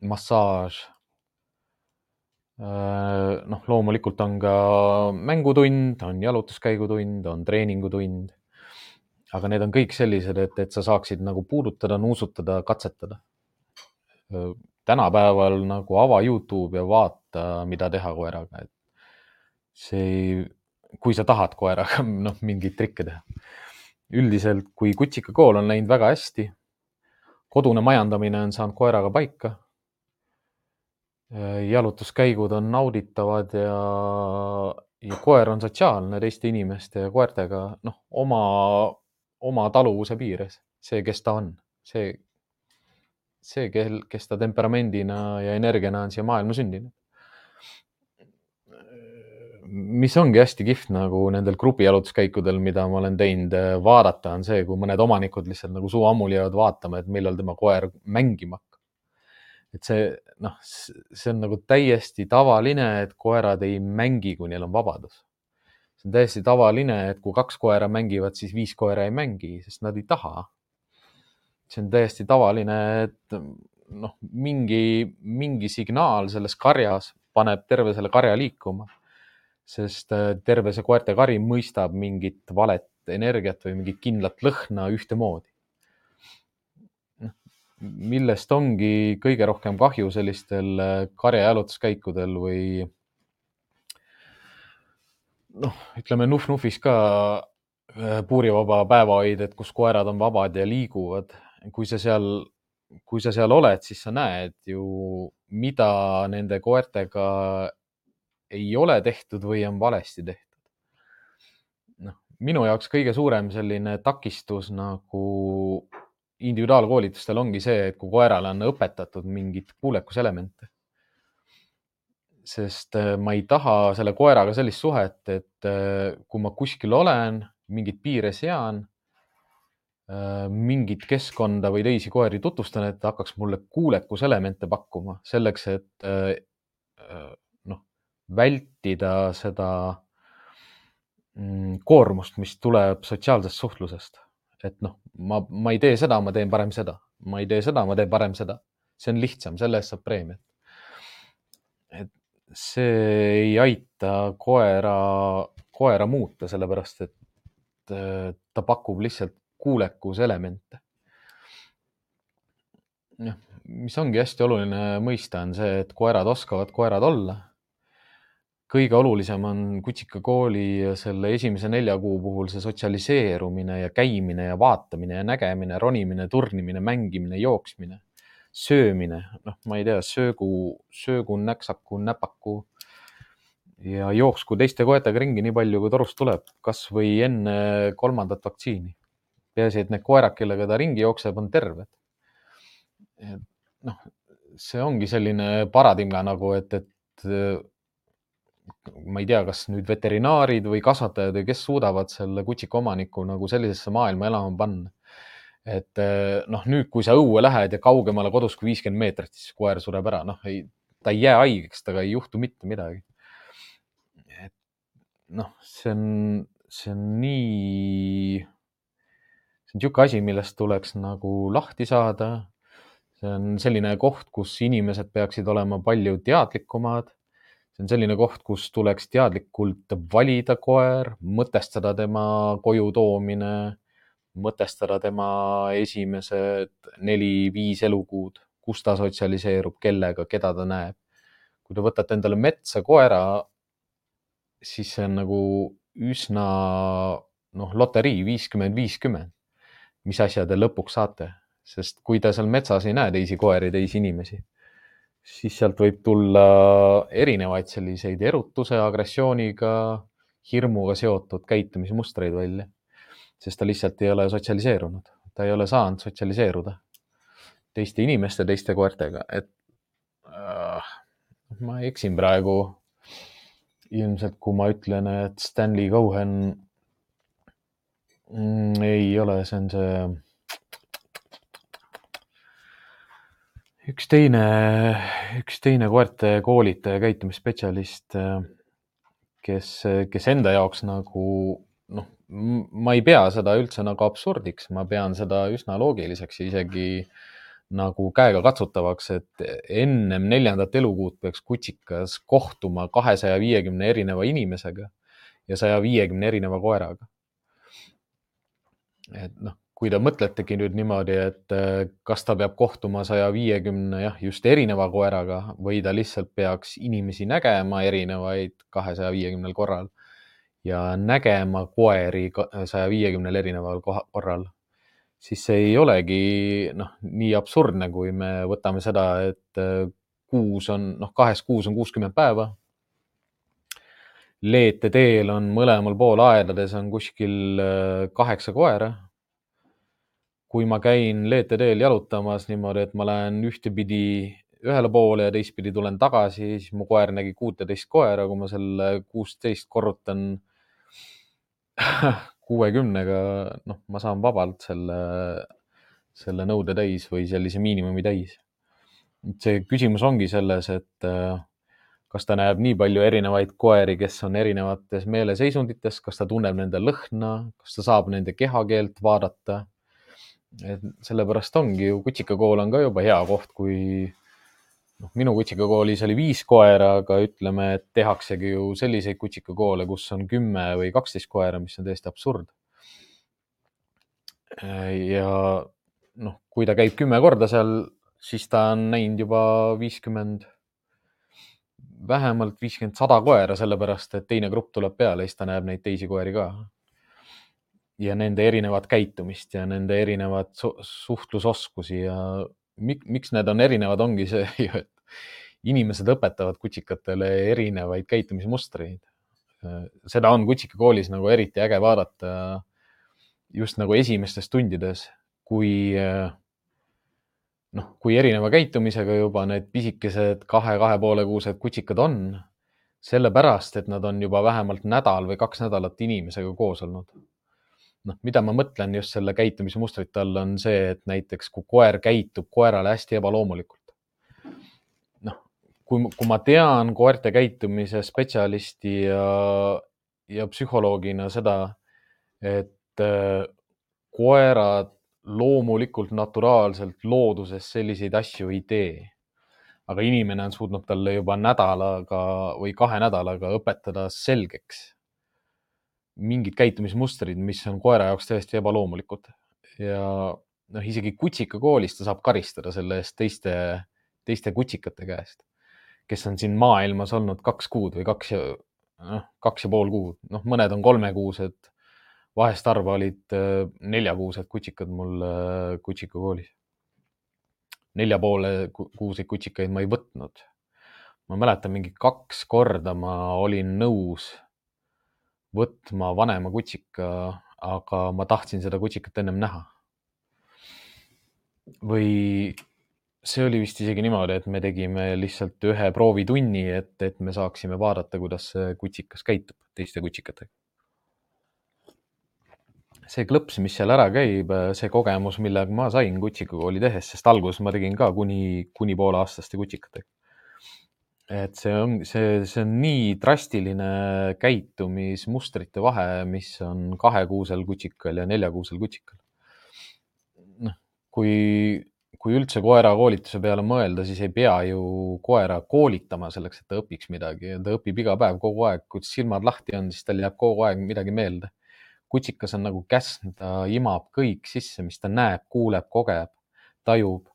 massaaž. Noh, loomulikult on ka mängutund, on jalutuskäigutund, on treeningutund. Aga need on kõik sellised, et, et sa saaksid nagu puudutada, nuusutada, katsetada. tänapäeval nagu ava Youtube ja vaata, mida teha koeraga, et see, kui sa tahad koeraga noh, mingeid trikke teha. üldiselt, kui kutsikakool on läinud väga hästi, kodune majandamine on saanud koeraga paika jalutuskäigud on nauditavad ja, ja koer on sotsiaalne teiste inimeste ja koertega, noh, oma, oma taluvuse piires, see, kes ta on, see, see, kel, kes ta temperamendina ja energiana on siia maailma sündinud. mis ongi hästi kihvt nagu nendel grupijalutuskäikudel, mida ma olen teinud, vaadata, on see, kui mõned omanikud lihtsalt nagu suu ammuli jäävad vaatama, et millal tema koer mängima hakkab et see noh, see on nagu täiesti tavaline, et koerad ei mängi, kui neil on vabadus. See on täiesti tavaline, et kui kaks koera mängivad, siis viis koera ei mängi, sest nad ei taha. see on täiesti tavaline, et noh, mingi, mingi signaal selles karjas paneb terve selle karja liikuma. sest äh, terve see koerte kari mõistab mingit valet energiat või mingit kindlat lõhna ühtemoodi millest ongi kõige rohkem kahju sellistel äh, karjajalutuskäikudel või noh, ütleme Nuf-Nufis ka äh, puurivaba päevahoid, et kus koerad on vabad ja liiguvad. kui sa seal, kui sa seal oled, siis sa näed ju, mida nende koertega ei ole tehtud või on valesti tehtud. noh, minu jaoks kõige suurem selline takistus nagu individuaalkoolitustel ongi see, et kui koerale on õpetatud mingit kuulekuselemente, sest äh, ma ei taha selle koeraga sellist suhet, et äh, kui ma kuskil olen, mingeid piire sean, äh, mingit keskkonda või teisi koeri tutvustan, et hakkaks mulle kuulekuselemente pakkuma selleks, et noh, vältida seda mm, koormust, mis tuleb sotsiaalsest suhtlusest et noh, ma, ma ei tee seda, ma teen parem seda, ma ei tee seda, ma teen parem seda. see on lihtsam, selle eest saab preemiat. See ei aita koera, koera muuta, sellepärast et ta pakub lihtsalt kuulekuselemente. noh, mis ongi hästi oluline mõista, on see, et koerad oskavad koerad olla kõige olulisem on kutsikakooli selle esimese nelja kuu puhul see sotsialiseerumine ja käimine ja vaatamine ja nägemine, ronimine, turnimine, mängimine, jooksmine, söömine, noh, ma ei tea, söögu, söögu, näksaku, näpaku ja jooksku teiste koertega ringi nii palju, kui torust tuleb, kasvõi enne kolmandat vaktsiini. peaasi, et need koerad, kellega ta ringi jookseb, on terved. noh, see ongi selline paradigma nagu, et, et ma ei tea, kas nüüd veterinaarid või kasvatajad või kes suudavad selle kutsika omaniku nagu sellisesse maailma elama panna. Et eh, noh, nüüd, kui sa õue lähed ja kaugemale kodust kui viiskümmend meetrit, siis koer sureb ära, noh, ei, ta ei jää haigeks, temaga ei juhtu mitte midagi. et noh, see on, see on nii, see on niisugune asi, millest tuleks nagu lahti saada. see on selline koht, kus inimesed peaksid olema palju teadlikumad see on selline koht, kus tuleks teadlikult valida koer, mõtestada tema koju toomine, mõtestada tema esimesed neli-viis elukuud, kus ta sotsialiseerub, kellega, keda ta näeb. kui te võtate endale metsa koera, siis see on nagu üsna noh, loterii viiskümmend, viiskümmend, mis asja te lõpuks saate, sest kui te seal metsas ei näe teisi koeri, teisi inimesi siis sealt võib tulla erinevaid selliseid erutuse, agressiooniga, hirmuga seotud käitumismustreid välja. Sest ta lihtsalt ei ole sotsialiseerunud, ta ei ole saanud sotsialiseeruda teiste inimeste, teiste koertega, et äh, ma eksin praegu. Ilmselt, kui ma ütlen, et Stanley Cohen mm, ei ole, see on see üks teine, üks teine koerte koolitaja, käitumisspetsialist, kes, kes enda jaoks nagu noh, ma ei pea seda üldse nagu absurdiks, ma pean seda üsna loogiliseks ja isegi nagu käegakatsutavaks, et ennem neljandat elukuud peaks kutsikas kohtuma kahesaja viiekümne erineva inimesega ja saja viiekümne erineva koeraga. et noh, kui te mõtletegi nüüd niimoodi, et äh, kas ta peab kohtuma saja viiekümne jah, just erineva koeraga või ta lihtsalt peaks inimesi nägema erinevaid kahesaja viiekümnel korral ja nägema koeri saja viiekümnel erineval korral, siis see ei olegi noh, nii absurdne, kui me võtame seda, et äh, kuus on noh, kahes kuus on kuuskümmend päeva Leete teel on mõlemal pool aedades on kuskil äh, kaheksa koera. kui ma käin Leete teel jalutamas niimoodi, et ma lähen ühtepidi ühele poole ja teistpidi tulen tagasi, siis mu koer nägi kuuteteist koera, kui ma selle kuusteist korrutan kuuekümnega, noh, ma saan vabalt selle, selle nõude täis või sellise miinimumi täis. see küsimus ongi selles, et äh, kas ta näeb nii palju erinevaid koeri, kes on erinevates meeleseisundites, kas ta tunneb nende lõhna, kas ta saab nende kehakeelt vaadata. et sellepärast ongi ju kutsikakool on ka juba hea koht, kui noh, minu kutsikakoolis oli viis koera, aga ütleme, et tehaksegi ju selliseid kutsikakoole, kus on kümme või kaksteist koera, mis on täiesti absurd. ja noh, kui ta käib kümme korda seal, siis ta on näinud juba viiskümmend vähemalt viiskümmend, sada koera, sellepärast et teine grupp tuleb peale, siis ta näeb neid teisi koeri ka. ja nende erinevat käitumist ja nende erinevat su suhtlusoskusi ja mik, miks need on erinevad, ongi see ju, et inimesed õpetavad kutsikatele erinevaid käitumismustreid. seda on kutsikakoolis nagu eriti äge vaadata just nagu esimestes tundides, kui noh, kui erineva käitumisega juba need pisikesed kahe, kahe poole kuused kutsikad on, sellepärast et nad on juba vähemalt nädal või kaks nädalat inimesega koos olnud. Noh, mida ma mõtlen just selle käitumismustrite all, on see, et näiteks kui koer käitub koerale hästi ebaloomulikult. noh, kui, kui ma tean koerte käitumise spetsialisti ja, ja psühholoogina seda, et äh, koerad loomulikult naturaalselt looduses selliseid asju ei tee. aga inimene on suutnud talle juba nädalaga või kahe nädalaga õpetada selgeks mingid käitumismustrid, mis on koera jaoks täiesti ebaloomulikud ja noh, isegi kutsikakoolis ta saab karistada selle eest teiste, teiste kutsikate käest, kes on siin maailmas olnud kaks kuud või kaks ja noh, kaks ja pool kuud, noh, mõned on kolmekuused vahest harva olid äh, neljakuused kutsikad mul äh, kutsikakoolis. nelja poole kuuseid kutsikaid ma ei võtnud. ma mäletan, mingi kaks korda ma olin nõus võtma vanema kutsika, aga ma tahtsin seda kutsikat ennem näha. või see oli vist isegi niimoodi, et me tegime lihtsalt ühe proovitunni, et, et me saaksime vaadata, kuidas see kutsikas käitub teiste kutsikatega see klõps, mis seal ära käib, see kogemus, millega ma sain kutsikakooli tehes, sest alguses ma tegin ka kuni, kuni pooleaastaste kutsikatega. Et see on, see, see on nii drastiline käitumismustrite vahe, mis on kahekuusel kutsikal ja neljakuusel kutsikal. noh, kui, kui üldse koera koolituse peale mõelda, siis ei pea ju koera koolitama selleks, et ta õpiks midagi. ta õpib iga päev kogu aeg, kui silmad lahti on, siis tal jääb kogu aeg midagi meelde kutsikas on nagu käsn, ta imab kõik sisse, mis ta näeb, kuuleb, kogeb, tajub.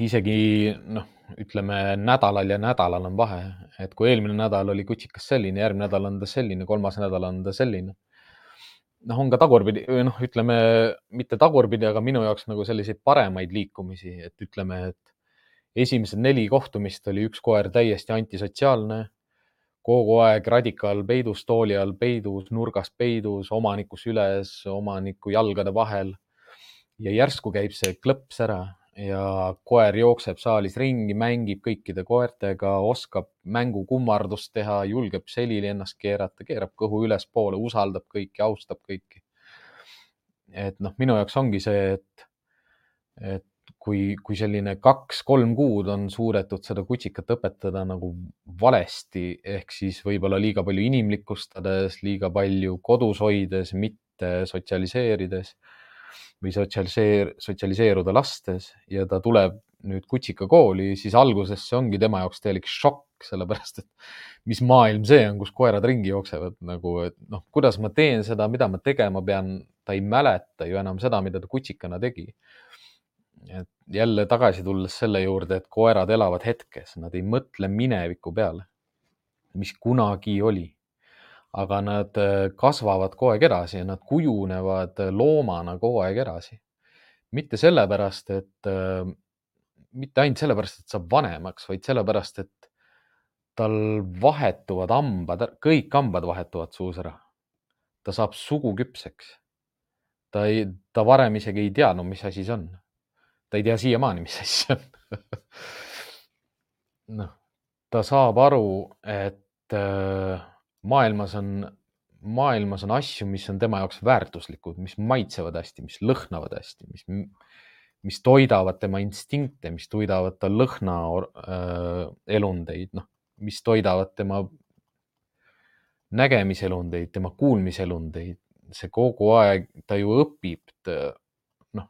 isegi noh, ütleme nädalal ja nädalal on vahe, et kui eelmine nädal oli kutsikas selline, järgmine nädal on ta selline, kolmas nädal on ta selline. noh, on ka tagurpidi, noh, ütleme mitte tagurpidi, aga minu jaoks nagu selliseid paremaid liikumisi, et ütleme, et esimesed neli kohtumist oli üks koer täiesti antisotsiaalne kogu aeg radikaal peidus, tooli all peidus, nurgas peidus, omaniku süles, omaniku jalgade vahel. ja järsku käib see klõps ära ja koer jookseb saalis ringi, mängib kõikide koertega, oskab mängukummardust teha, julgeb selili ennast keerata, keerab kõhu ülespoole, usaldab kõiki, austab kõiki. et noh, minu jaoks ongi see, et, et kui, kui selline kaks-kolm kuud on suudetud seda kutsikat õpetada nagu valesti, ehk siis võib-olla liiga palju inimlikustades, liiga palju kodus hoides, mitte sotsialiseerides või sotsialiseer-, sotsialiseeruda lastes ja ta tuleb nüüd kutsikakooli, siis alguses see ongi tema jaoks täielik šokk. sellepärast et mis maailm see on, kus koerad ringi jooksevad nagu, et noh, kuidas ma teen seda, mida ma tegema pean, ta ei mäleta ju enam seda, mida ta kutsikana tegi. et jälle tagasi tulles selle juurde, et koerad elavad hetkes, nad ei mõtle mineviku peale, mis kunagi oli aga nad äh, kasvavad kogu aeg edasi ja nad kujunevad loomana kogu aeg edasi. mitte sellepärast, et, äh, mitte ainult sellepärast, et saab vanemaks, vaid sellepärast, et tal vahetuvad hambad, kõik hambad vahetuvad suus ära. ta saab suguküpseks. ta ei, ta varem isegi ei teadnud, mis asi see on. ta ei tea siiamaani, mis asi see on noh, ta saab aru, et äh, maailmas on, maailmas on asju, mis on tema jaoks väärtuslikud, mis maitsevad hästi, mis lõhnavad hästi, mis, mis toidavad tema instinkte, mis toidavad ta lõhna äh, elundeid, noh, mis toidavad tema nägemiselundeid, tema kuulmiselundeid, see kogu aeg, ta ju õpib, noh,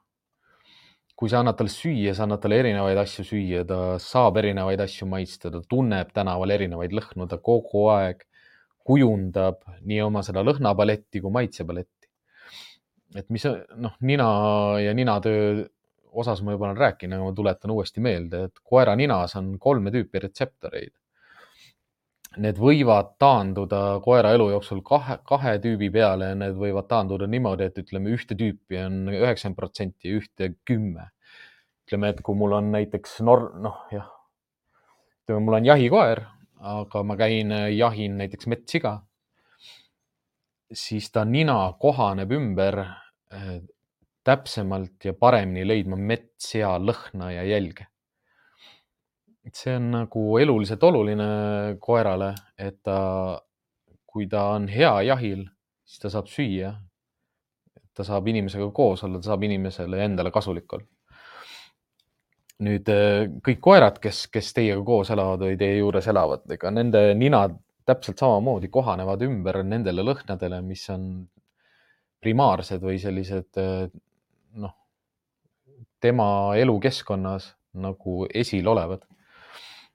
kui sa annad talle süüa, sa annad talle erinevaid asju süüa, ta saab erinevaid asju maitsta, ta tunneb tänaval erinevaid lõhnu, ta kogu aeg kujundab nii oma seda lõhnapaletti kui maitsepaletti. et mis noh, nina ja ninatöö osas ma juba olen rääkinud, aga ma tuletan uuesti meelde, et koera ninas on kolme tüüpi retseptoreid. Need võivad taanduda koera elu jooksul kahe, kahe tüübi peale need võivad taanduda niimoodi, et ütleme, ühte tüüpi on üheksakümmend protsenti ja ühte kümme. ütleme, et kui mul on näiteks nor-, noh jah, ütleme, mul on jahikoer aga ma käin, äh, jahin näiteks metssiga, siis ta nina kohaneb ümber äh, täpsemalt ja paremini leidma metssea lõhna ja jälge. et see on nagu eluliselt oluline koerale, et ta, kui ta on hea jahil, siis ta saab süüa. ta saab inimesega koos olla, ta saab inimesele endale kasulik olla nüüd äh, kõik koerad, kes, kes teiega koos elavad või teie juures elavad, ega nende ninad täpselt samamoodi kohanevad ümber nendele lõhnadele, mis on primaarsed või sellised äh, noh, tema elukeskkonnas nagu esil olevad.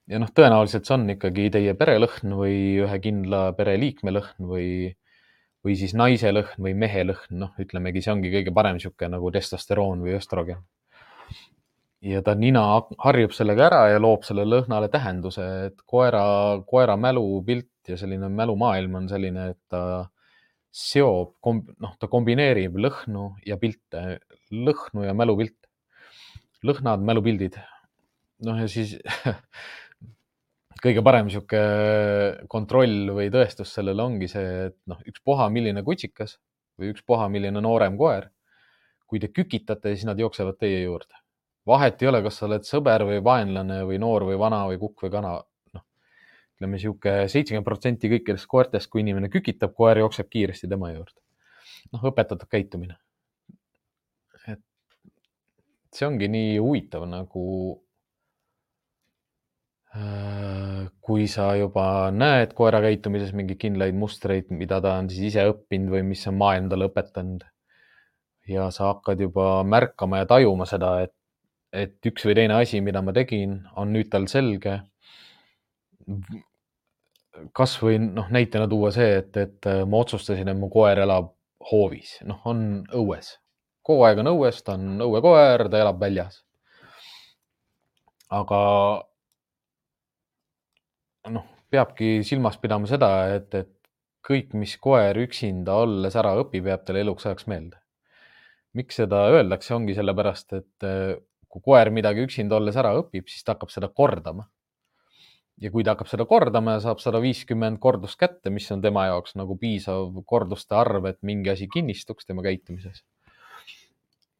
ja noh, tõenäoliselt see on ikkagi teie perelõhn või ühe kindla pereliikme lõhn või, või siis naise lõhn või mehe lõhn, noh, ütlemegi, see ongi kõige parem niisugune nagu testosteroon või östrogen ja ta nina harjub sellega ära ja loob sellele lõhnale tähenduse, et koera, koera mälupilt ja selline mälumaailm on selline, et ta seob, noh, ta kombineerib lõhnu ja pilte, lõhnu ja mälupilte. lõhnad, mälupildid. noh, ja siis kõige parem niisugune kontroll või tõestus sellele ongi see, et noh, ükspuha, milline kutsikas või ükspuha, milline noorem koer. kui te kükitate, siis nad jooksevad teie juurde vahet ei ole, kas sa oled sõber või vaenlane või noor või vana või kukk või kana. noh, ütleme sihuke seitsekümmend protsenti kõikidest koertest, kui inimene kükitab, koer jookseb kiiresti tema juurde. noh, õpetatud käitumine. et see ongi nii huvitav nagu äh, kui sa juba näed koera käitumises mingeid kindlaid mustreid, mida ta on siis ise õppinud või mis on maailm talle õpetanud. ja sa hakkad juba märkama ja tajuma seda, et et üks või teine asi, mida ma tegin, on nüüd tal selge. kasvõi noh, näitena tuua see, et, et äh, ma otsustasin, et mu koer elab hoovis, noh, on õues, kogu aeg on õues, ta on õuekoer, ta elab väljas. aga noh, peabki silmas pidama seda, et, et kõik, mis koer üksinda olles ära õpib, jääb talle eluks ajaks meelde. miks seda öeldakse, ongi sellepärast, et äh, kui koer midagi üksinda olles ära õpib, siis ta hakkab seda kordama. ja kui ta hakkab seda kordama ja saab sada viiskümmend kordust kätte, mis on tema jaoks nagu piisav korduste arv, et mingi asi kinnistuks tema käitumises,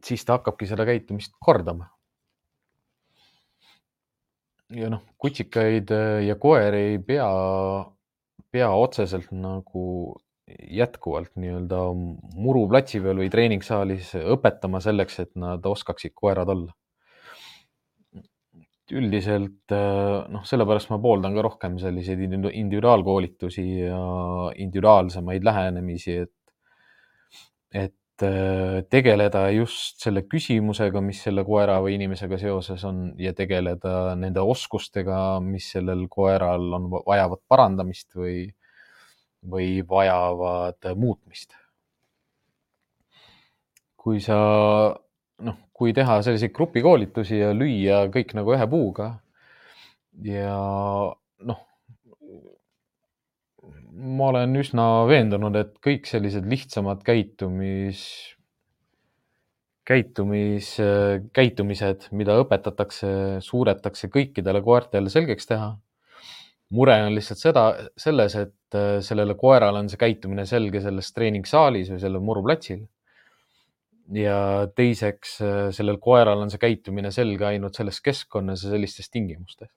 siis ta hakkabki seda käitumist kordama. ja noh, kutsikaid ja koeri ei pea, pea otseselt nagu jätkuvalt nii-öelda muruplatsi peal või treeningsaalis õpetama selleks, et nad oskaksid koerad olla üldiselt äh, noh, sellepärast ma pooldan ka rohkem selliseid individuaalkoolitusi ja individuaalsemaid lähenemisi, et, et äh, tegeleda just selle küsimusega, mis selle koera või inimesega seoses on ja tegeleda nende oskustega, mis sellel koeral on, vajavad parandamist või, või vajavad muutmist. kui sa, noh, kui teha selliseid grupikoolitusi ja lüüa kõik nagu ühe puuga ja noh, ma olen üsna veendunud, et kõik sellised lihtsamad käitumis, käitumis, käitumised, mida õpetatakse, suudetakse kõikidele koertele selgeks teha. mure on lihtsalt seda, selles, et sellele koerale on see käitumine selge selles treeningssaalis või sellel muruplatsil. Ja teiseks, sellel koeral on see käitumine selge ainult selles keskkonnas ja sellistes tingimustes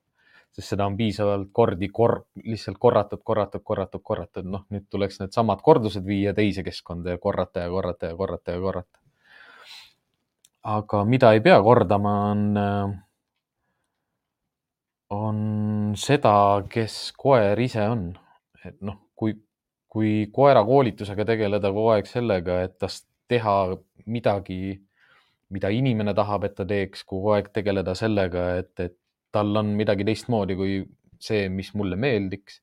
sest seda on piisavalt kordi kor-, lihtsalt korratud, korratud, korratud, korratud, noh, nüüd tuleks needsamad kordused viia teise keskkonda ja korrata ja korrata ja korrata ja korrata. aga mida ei pea kordama, on, on seda, kes koer ise on. et noh, kui, kui koera koolitusega tegeleda kogu aeg sellega, et tast teha midagi, mida inimene tahab, et ta teeks, kogu aeg tegeleda sellega, et, et tal on midagi teistmoodi kui see, mis mulle meeldiks.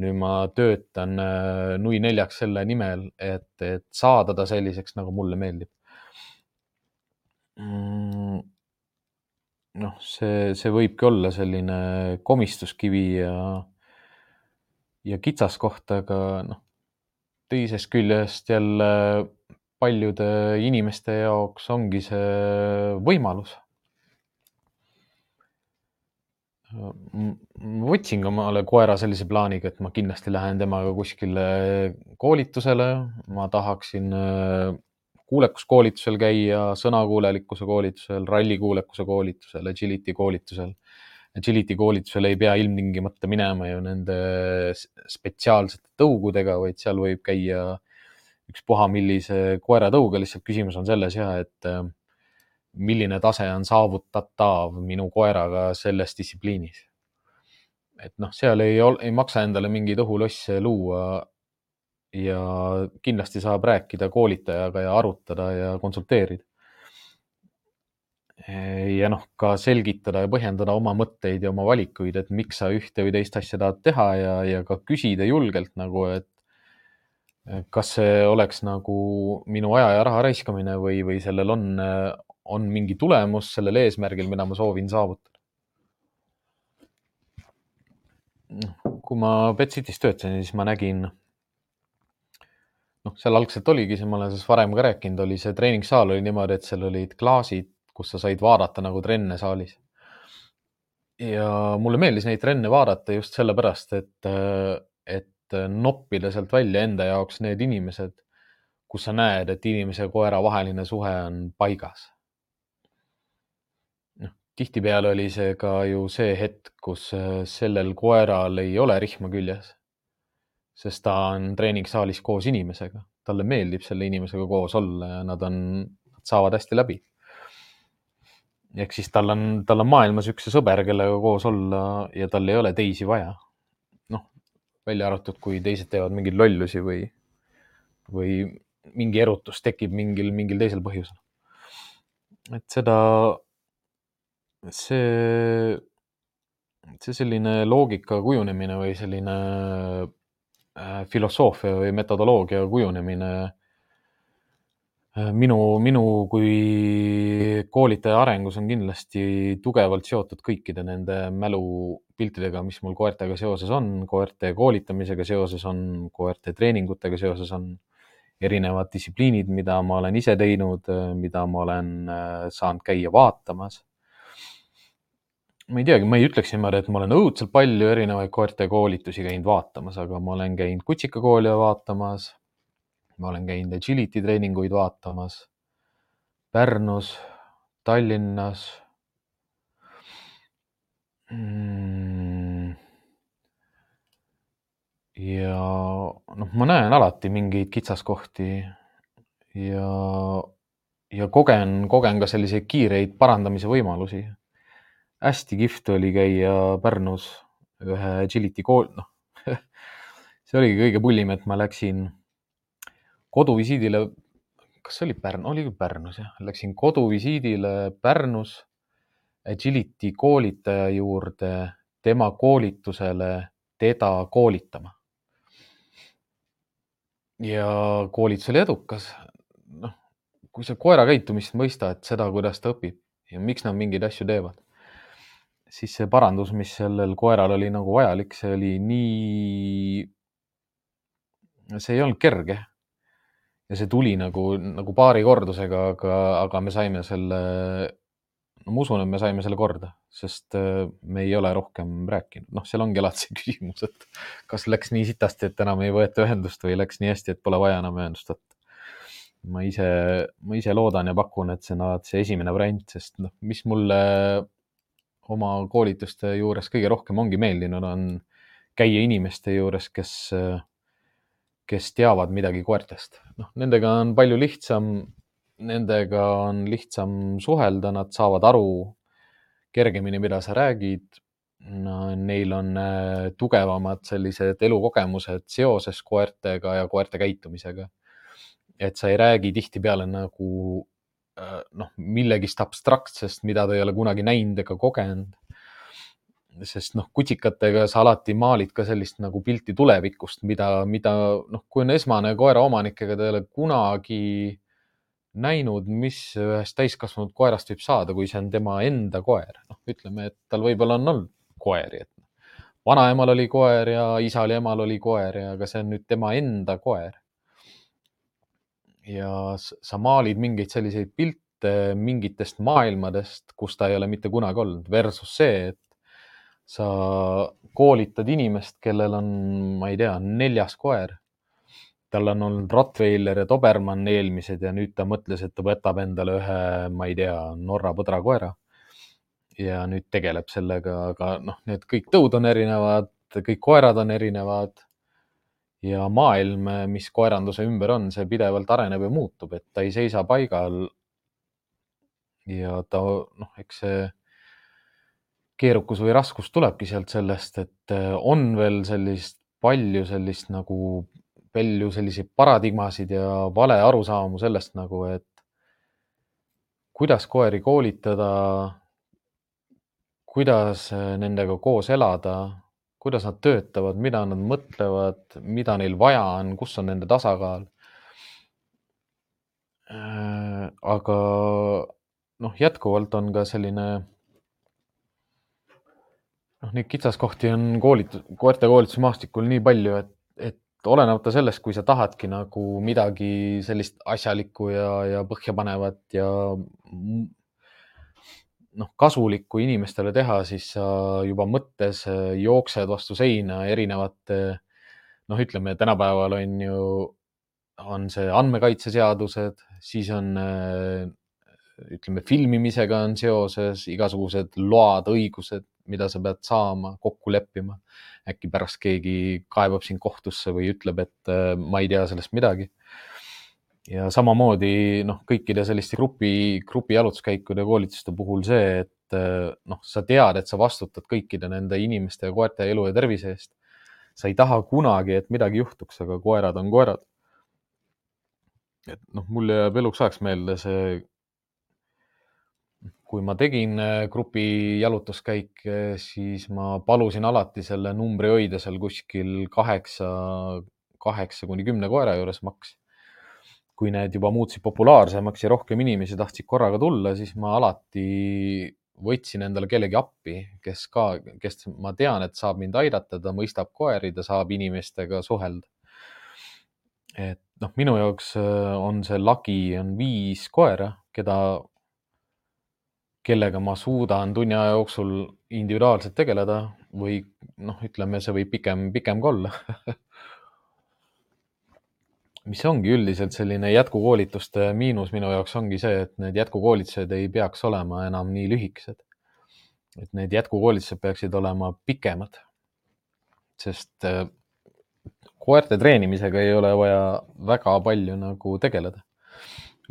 nüüd ma töötan äh, nui neljaks selle nimel, et, et saada ta selliseks, nagu mulle meeldib mm,. noh, see, see võibki olla selline komistuskivi ja, ja kitsaskoht, aga noh, teisest küljest jälle paljude inimeste jaoks ongi see võimalus ma võtsin omale koera sellise plaaniga, et ma kindlasti lähen temaga kuskile koolitusele, ma tahaksin äh, kuulekuskoolitusel käia, sõnakuulelikkuse koolitusel, rallikuulekuse koolitusel, agility koolitusel. Agility koolitusel ei pea ilmtingimata minema ju nende spetsiaalsete tõugudega, vaid seal võib käia ükspuha millise koeratõuga, lihtsalt küsimus on selles ja et äh, milline tase on saavutatav minu koeraga selles distsipliinis. et noh, seal ei, ei maksa endale mingeid õhulosse luua. ja kindlasti saab rääkida koolitajaga ja arutada ja konsulteerida. ja noh, ka selgitada ja põhjendada oma mõtteid ja oma valikuid, et miks sa ühte või teist asja tahad teha ja, ja ka küsida julgelt nagu, et kas see oleks nagu minu aja ja raha raiskamine või, või sellel on on mingi tulemus sellel eesmärgil, mida ma soovin saavutada. kui ma Betcity's töötasin, siis ma nägin, noh, seal algselt oligi see, ma olen sellest varem ka rääkinud, oli see treeningsaal oli niimoodi, et seal olid klaasid, kus sa said vaadata nagu trenne saalis. ja mulle meeldis neid trenne vaadata just sellepärast, et, et noppida sealt välja enda jaoks need inimesed, kus sa näed, et inimese ja koera vaheline suhe on paigas tihtipeale oli see ka ju see hetk, kus äh, sellel koeral ei ole rihma küljes. sest ta on treeningssaalis koos inimesega, talle meeldib selle inimesega koos olla ja nad on, nad saavad hästi läbi. ehk siis tal on, tal on maailmas üks sõber, kellega koos olla ja tal ei ole teisi vaja. Välja arvatud, kui teised teevad mingeid lollusi või, või mingi erutus tekib mingil, mingil teisel põhjusel. et seda see, see selline loogika kujunemine või selline äh, filosoofia või metodoloogia kujunemine minu, minu kui koolitaja arengus on kindlasti tugevalt seotud kõikide nende mälupiltidega, mis mul koertega seoses on, koerte koolitamisega seoses on, koerte treeningutega seoses on, erinevad distsipliinid, mida ma olen ise teinud, mida ma olen äh, saanud käia vaatamas ma ei teagi, ma ei ütleks niimoodi, et ma olen õudselt palju erinevaid koerte koolitusi käinud vaatamas, aga ma olen käinud kutsikakooli vaatamas. Ma olen käinud agility treeninguid vaatamas. Pärnus, Tallinnas. Mm.. ja noh, ma näen alati mingeid kitsaskohti ja, ja kogen, kogen ka selliseid kiireid parandamise võimalusi. Hästi kihvt oli käia Pärnus ühe agility kool, noh see oligi kõige pullim, et ma läksin koduvisiidile kas see oli Pärnu, oli küll Pärnus jah, läksin koduvisiidile Pärnus Agility koolitaja juurde, tema koolitusele teda koolitama. ja koolitus oli edukas. noh, kui sa koera käitumist mõistad, seda, kuidas ta õpib ja miks nad mingeid asju teevad, siis see parandus, mis sellel koeral oli nagu vajalik, see oli nii, see ei olnud kerge. Ja see tuli nagu, nagu paari kordusega, aga, aga me saime selle no ma usun, et me saime selle korda, sest äh, me ei ole rohkem rääkinud, noh, seal ongi alati see küsimus, et kas läks nii sitasti, et enam ei võeta ühendust või läks nii hästi, et pole vaja enam ühendust võtta. ma ise, ma ise loodan ja pakun, et see on alati see esimene variant, sest noh, mis mulle oma koolituste juures kõige rohkem ongi meeldinud, on käia inimeste juures, kes, kes teavad midagi koertest. noh, nendega on palju lihtsam nendega on lihtsam suhelda, nad saavad aru kergemini, mida sa räägid no,. Neil on äh, tugevamad sellised elukogemused seoses koertega ja koerte käitumisega. et sa ei räägi tihtipeale nagu äh, noh, millegist abstraktsest, mida ta ei ole kunagi näinud ega kogenud. Sest noh, kutsikatega sa alati maalid ka sellist nagu pilti tulevikust, mida, mida noh, kui on esmane koeraomanik, ega ta ei ole kunagi näinud, mis ühest täiskasvanud koerast võib saada, kui see on tema enda koer. noh, ütleme, et tal võib-olla on olnud koeri, et vanaemal oli koer ja isal ja emal oli koer ja, aga see on nüüd tema enda koer. ja sa maalid mingeid selliseid pilte mingitest maailmadest, kus ta ei ole mitte kunagi olnud, versus see, et sa koolitad inimest, kellel on, ma ei tea, neljas koer tal on olnud Rottweiler ja Dobermann eelmised ja nüüd ta mõtles, et ta võtab endale ühe, ma ei tea, Norra põdrakoera. ja nüüd tegeleb sellega, aga noh, need kõik tõud on erinevad, kõik koerad on erinevad. ja maailm, mis koeranduse ümber on, see pidevalt areneb ja muutub, et ta ei seisa paigal. ja ta noh, eks see keerukus või raskus tulebki sealt sellest, et on veel sellist palju sellist nagu palju selliseid paradigmasid ja vale arusaamu sellest nagu, et kuidas koeri koolitada, kuidas äh, nendega koos elada, kuidas nad töötavad, mida nad mõtlevad, mida neil vaja on, kus on nende tasakaal. Äh, aga noh, jätkuvalt on ka selline noh, neid kitsaskohti on koolitus, koerte koolitusmaastikul nii palju, et, et olenemata sellest, kui sa tahadki nagu midagi sellist asjalikku ja, ja põhjapanevat ja noh, kasulikku inimestele teha, siis sa juba mõttes jooksed vastu seina erinevate noh, ütleme tänapäeval on ju, on see andmekaitseseadused, siis on ütleme, filmimisega on seoses igasugused load, õigused, mida sa pead saama, kokku leppima äkki pärast keegi kaebab sind kohtusse või ütleb, et äh, ma ei tea sellest midagi. ja samamoodi noh, kõikide selliste grupi, grupi jalutuskäikude ja koolituste puhul see, et äh, noh, sa tead, et sa vastutad kõikide nende inimeste ja koerte elu ja tervise eest. sa ei taha kunagi, et midagi juhtuks, aga koerad on koerad. et noh, mul jääb eluks ajaks meelde see kui ma tegin äh, grupi jalutuskäike, siis ma palusin alati selle numbri hoida seal kuskil kaheksa, kaheksa kuni kümne koera juures maks. kui need juba muutusid populaarsemaks ja rohkem inimesi tahtsid korraga tulla, siis ma alati võtsin endale kellegi appi, kes ka, kes ma tean, et saab mind aidata, ta mõistab koeri, ta saab inimestega suhelda. et noh, minu jaoks äh, on see lagi on viis koera, keda kellega ma suudan tunni aja jooksul individuaalselt tegeleda või noh, ütleme, see võib pikem, pikem ka olla mis ongi üldiselt selline jätkukoolituste miinus minu jaoks ongi see, et need jätkukoolitused ei peaks olema enam nii lühikesed. et need jätkukoolitused peaksid olema pikemad. sest äh, koerte treenimisega ei ole vaja väga palju nagu tegeleda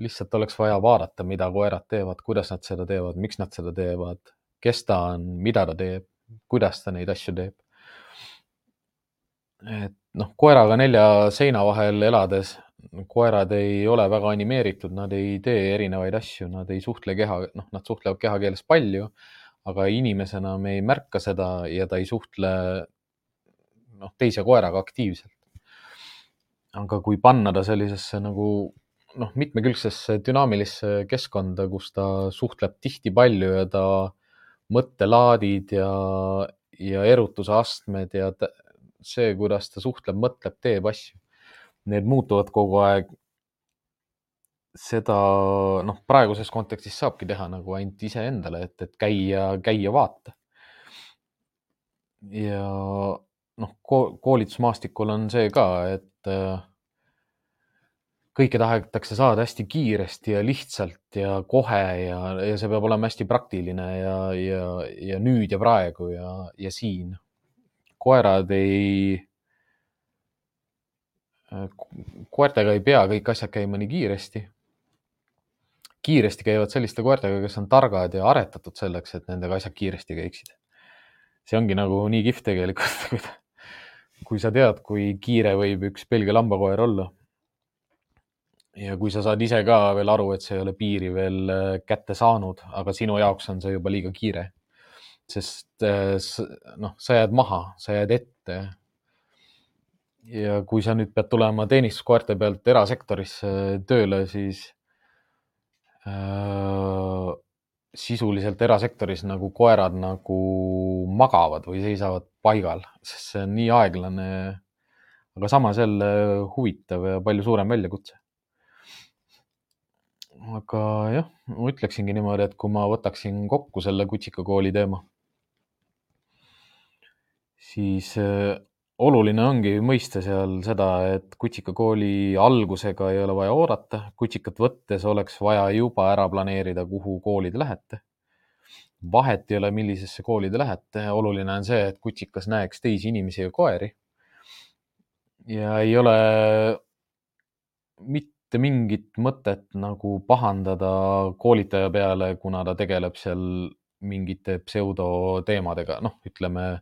lihtsalt oleks vaja vaadata, mida koerad teevad, kuidas nad seda teevad, miks nad seda teevad, kes ta on, mida ta teeb, kuidas ta neid asju teeb. et noh, koeraga nelja seina vahel elades, koerad ei ole väga animeeritud, nad ei tee erinevaid asju, nad ei suhtle keha, noh, nad suhtlevad kehakeeles palju, aga inimesena me ei märka seda ja ta ei suhtle noh, teise koeraga aktiivselt. aga kui panna ta sellisesse nagu noh, mitmekülgsesse dünaamilisse keskkonda, kus ta suhtleb tihti palju ja ta mõttelaadid ja, ja erutuse astmed ja see, kuidas ta suhtleb, mõtleb, teeb asju need muutuvad kogu aeg. seda noh, praeguses kontekstis saabki teha nagu ainult iseendale, et, et käia, käia vaata. ja noh, koolitusmaastikul on see ka, et äh, kõike tahetakse saada hästi kiiresti ja lihtsalt ja kohe ja, ja see peab olema hästi praktiline ja, ja, ja nüüd ja praegu ja, ja siin. koerad ei koertega ei pea kõik asjad käima nii kiiresti. kiiresti käivad selliste koertega, kes on targad ja aretatud selleks, et nendega asjad kiiresti käiksid. see ongi nagu nii kihvt tegelikult kui sa tead, kui kiire võib üks Belgia lambakoer olla. Ja kui sa saad ise ka veel aru, et sa ei ole piiri veel äh, kätte saanud, aga sinu jaoks on see juba liiga kiire. sest äh, noh, sa jääd maha, sa jääd ette ja kui sa nüüd pead tulema teenistuskoerte pealt erasektorisse tööle, siis äh, sisuliselt erasektoris nagu koerad nagu magavad või seisavad paigal, sest see on nii aeglane. aga samas jälle huvitav ja palju suurem väljakutse. Aga jah, ma ütleksingi niimoodi, et kui ma võtaksin kokku selle kutsikakooli teema, siis äh, oluline ongi mõista seal seda, et kutsikakooli algusega ei ole vaja oodata, kutsikat võttes oleks vaja juba ära planeerida, kuhu kooli te lähete. vahet ei ole, millisesse kooli te lähete, oluline on see, et kutsikas näeks teisi inimesi ja koeri. ja ei ole mitte mingit mõtet nagu pahandada koolitaja peale, kuna ta tegeleb seal mingite pseudoteemadega, noh, ütleme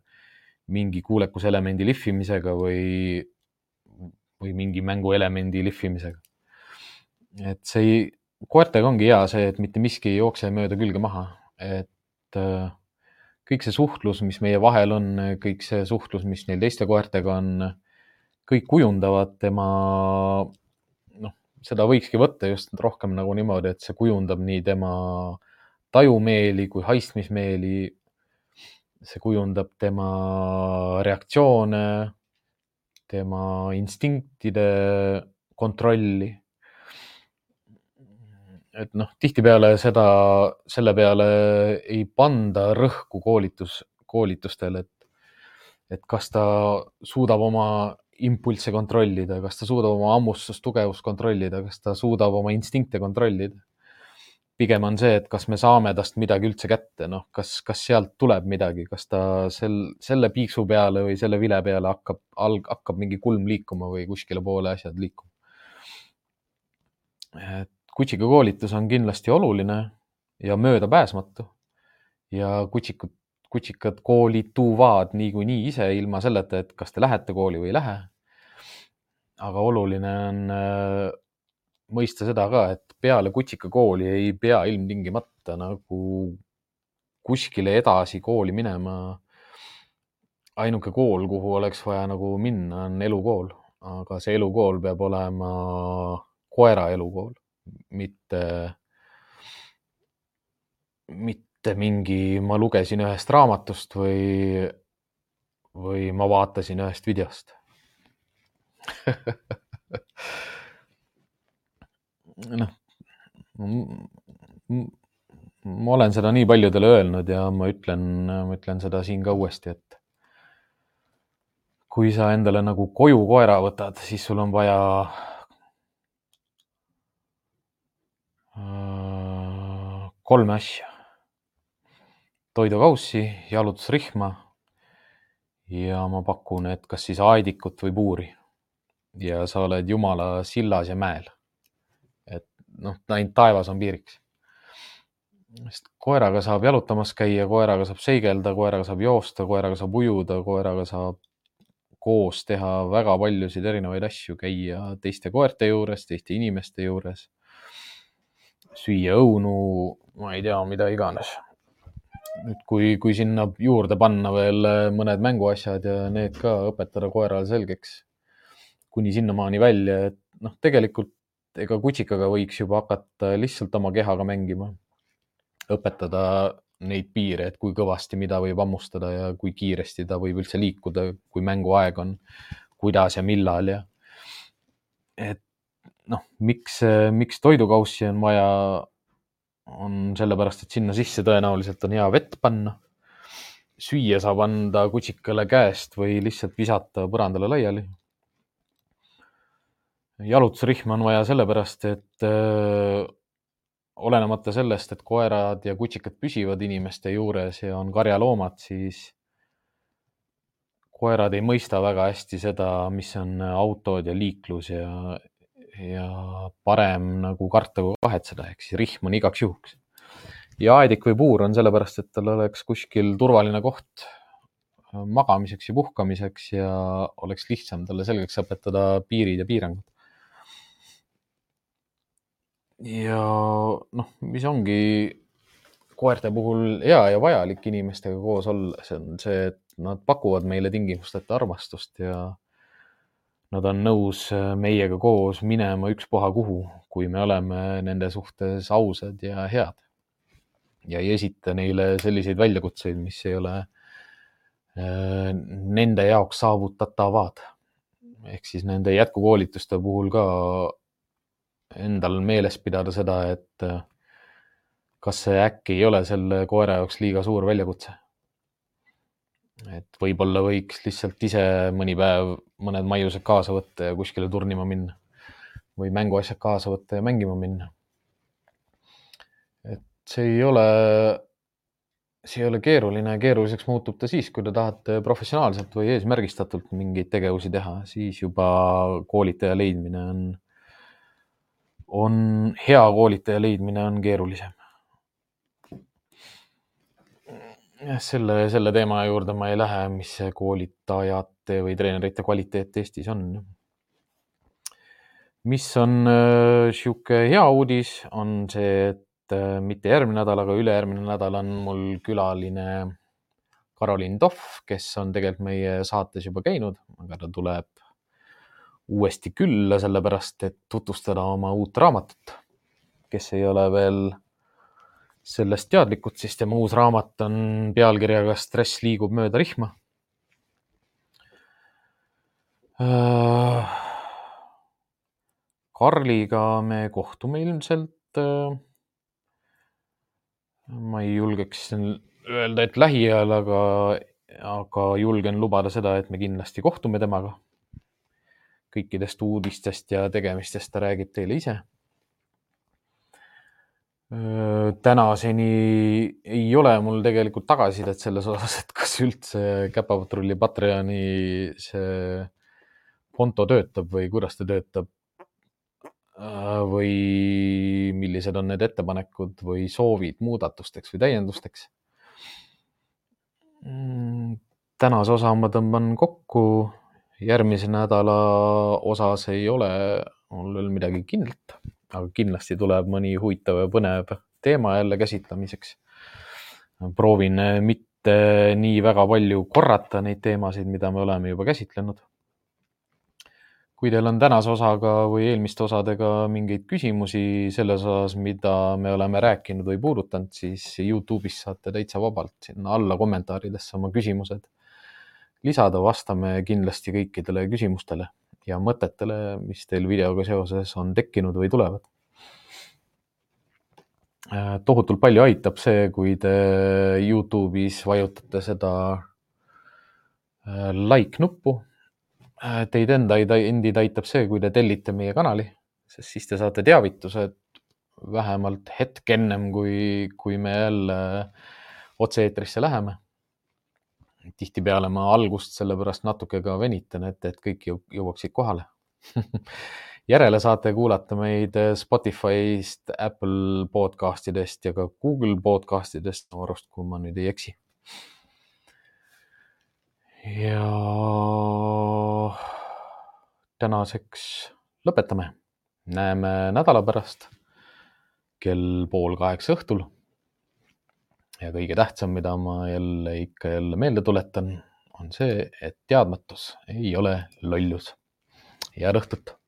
mingi kuulekuselemendi lihvimisega või, või mingi mänguelemendi lihvimisega. et see ei, koertega ongi hea see, et mitte miski ei jookse mööda külge maha, et äh, kõik see suhtlus, mis meie vahel on, kõik see suhtlus, mis neil teiste koertega on, kõik kujundavad tema, seda võikski võtta just rohkem nagu niimoodi, et see kujundab nii tema tajumeeli kui haistmismeeli see kujundab tema reaktsioone, tema instinktide kontrolli. et noh, tihtipeale seda, selle peale ei panda rõhku koolitus, koolitustel, et, et kas ta suudab oma impulsse kontrollida, kas ta suudab oma ammustust, tugevust kontrollida, kas ta suudab oma instinkte kontrollida pigem on see, et kas me saame tast midagi üldse kätte, noh, kas, kas sealt tuleb midagi, kas ta sel, selle piiksu peale või selle vile peale hakkab, hakkab mingi kulm liikuma või kuskile poole asjad liikuma. et kutsika koolitus on kindlasti oluline ja möödapääsmatu ja kutsikud, kutsikad koolituvad niikuinii ise ilma selleta, et kas te lähete kooli või ei lähe. aga oluline on mõista seda ka, et peale kutsikakooli ei pea ilmtingimata nagu kuskile edasi kooli minema. ainuke kool, kuhu oleks vaja nagu minna, on elukool, aga see elukool peab olema koera elukool, mitte, mitte mingi, ma lugesin ühest raamatust või, või ma vaatasin ühest videost noh, ma olen seda nii paljudele öelnud ja ma ütlen, ma ütlen seda siin ka uuesti, et kui sa endale nagu koju koera võtad, siis sul on vaja äh, kolme asja. Toidukaussi, jalutusrihma ja ma pakun, et kas siis aedikut või puuri. ja sa oled jumala sillas ja mäel noh, ainult taevas on piiriks. sest koeraga saab jalutamas käia, koeraga saab seigelda, koeraga saab joosta, koeraga saab ujuda, koeraga saab koos teha väga paljusid erinevaid asju, käia teiste koerte juures, teiste inimeste juures, süüa õunu, ma ei tea, mida iganes. Nüüd, kui, kui sinna juurde panna veel mõned mänguasjad ja need ka õpetada koerale selgeks kuni sinnamaani välja, et noh, tegelikult ega kutsikaga võiks juba hakata lihtsalt oma kehaga mängima. õpetada neid piire, et kui kõvasti mida võib hammustada ja kui kiiresti ta võib üldse liikuda, kui mänguaeg on, kuidas ja millal ja et noh, miks, miks toidukaussi on vaja, on sellepärast, et sinna sisse tõenäoliselt on hea vett panna. süüa saab anda kutsikale käest või lihtsalt visata põrandale laiali jalutusrihma on vaja sellepärast, et öö, olenemata sellest, et koerad ja kutsikad püsivad inimeste juures ja on karjaloomad, siis koerad ei mõista väga hästi seda, mis on autod ja liiklus ja, ja parem nagu karta kui kahetseda, ehk siis rihm on igaks juhuks. ja aedik või puur on sellepärast, et tal oleks kuskil turvaline koht magamiseks ja puhkamiseks ja oleks lihtsam talle selgeks õpetada piirid ja piirangud ja noh, mis ongi koerte puhul hea ja vajalik inimestega koos olla, see on see, et nad pakuvad meile tingimusteta armastust ja nad on nõus meiega koos minema ükspuha kuhu, kui me oleme nende suhtes ausad ja head. ja ei esita neile selliseid väljakutseid, mis ei ole äh, nende jaoks saavutatavad. ehk siis nende jätkukoolituste puhul ka endal meeles pidada seda, et äh, kas see äkki ei ole selle koera jaoks liiga suur väljakutse. Et võib-olla võiks lihtsalt ise mõni päev mõned maiused kaasa võtta ja kuskile turnima minna või mänguasjad kaasa võtta ja mängima minna. et see ei ole, see ei ole keeruline, keeruliseks muutub ta siis, kui te tahate professionaalselt või eesmärgistatult mingeid tegevusi teha, siis juba koolitaja leidmine on on hea koolitaja leidmine on keerulisem. jah, selle, selle teema juurde ma ei lähe, mis koolitajate või treenerite kvaliteet Eestis on. mis on äh, hea uudis, on see, et äh, mitte järgmine nädal, aga ülejärgmine nädal on mul külaline Karoliin Tohv, kes on tegelikult meie saates juba käinud, aga ta tuleb uuesti külla, sellepärast et tutvustada oma uut raamatut. kes ei ole veel sellest teadlikud, siis tema uus raamat on pealkirjaga Stress liigub mööda rihma. Äh, Karliga me kohtume ilmselt. Äh, ma ei julgeks öelda, et lähiajal, aga, aga julgen lubada seda, et me kindlasti kohtume temaga kõikidest uudistest ja tegemistest ta räägib teile ise. Tänaseni ei ole mul tegelikult tagasisidet selles osas, et kas üldse Käpapatrulli Patreoni see konto töötab või kuidas ta töötab. või millised on need ettepanekud või soovid muudatusteks või täiendusteks. Mm, tänase osa ma tõmban kokku järgmise nädala osas ei ole mul veel midagi kindlat, aga kindlasti tuleb mõni huvitav ja põnev teema jälle käsitlemiseks. proovin mitte nii väga palju korrata neid teemasid, mida me oleme juba käsitlenud. kui teil on tänase osaga või eelmiste osadega mingeid küsimusi selles osas, mida me oleme rääkinud või puudutanud, siis Youtube'is saate täitsa vabalt sinna alla kommentaaridesse oma küsimused lisada, vastame kindlasti kõikidele küsimustele ja mõtetele, mis teil videoga seoses on tekkinud või tulevad. Äh, tohutult palju aitab see, kui te Youtube'is vajutate seda äh, like nuppu. Äh, teid enda, endid aitab see, kui te tellite meie kanali, sest siis te saate teavitused vähemalt hetk ennem, kui, kui me jälle otse-eetrisse läheme tihtipeale ma algust sellepärast natuke ka venitan, et, et kõik jõuaksid kohale järele saate kuulata meid Spotify'st, Apple podcastidest ja ka Google podcastidest, mu arust, kui ma nüüd ei eksi. ja tänaseks lõpetame. näeme nädala pärast kell pool kaheksa õhtul. Ja kõige tähtsam, mida ma jälle ikka jälle meelde tuletan, on see, et teadmatus ei ole lollus. head õhtut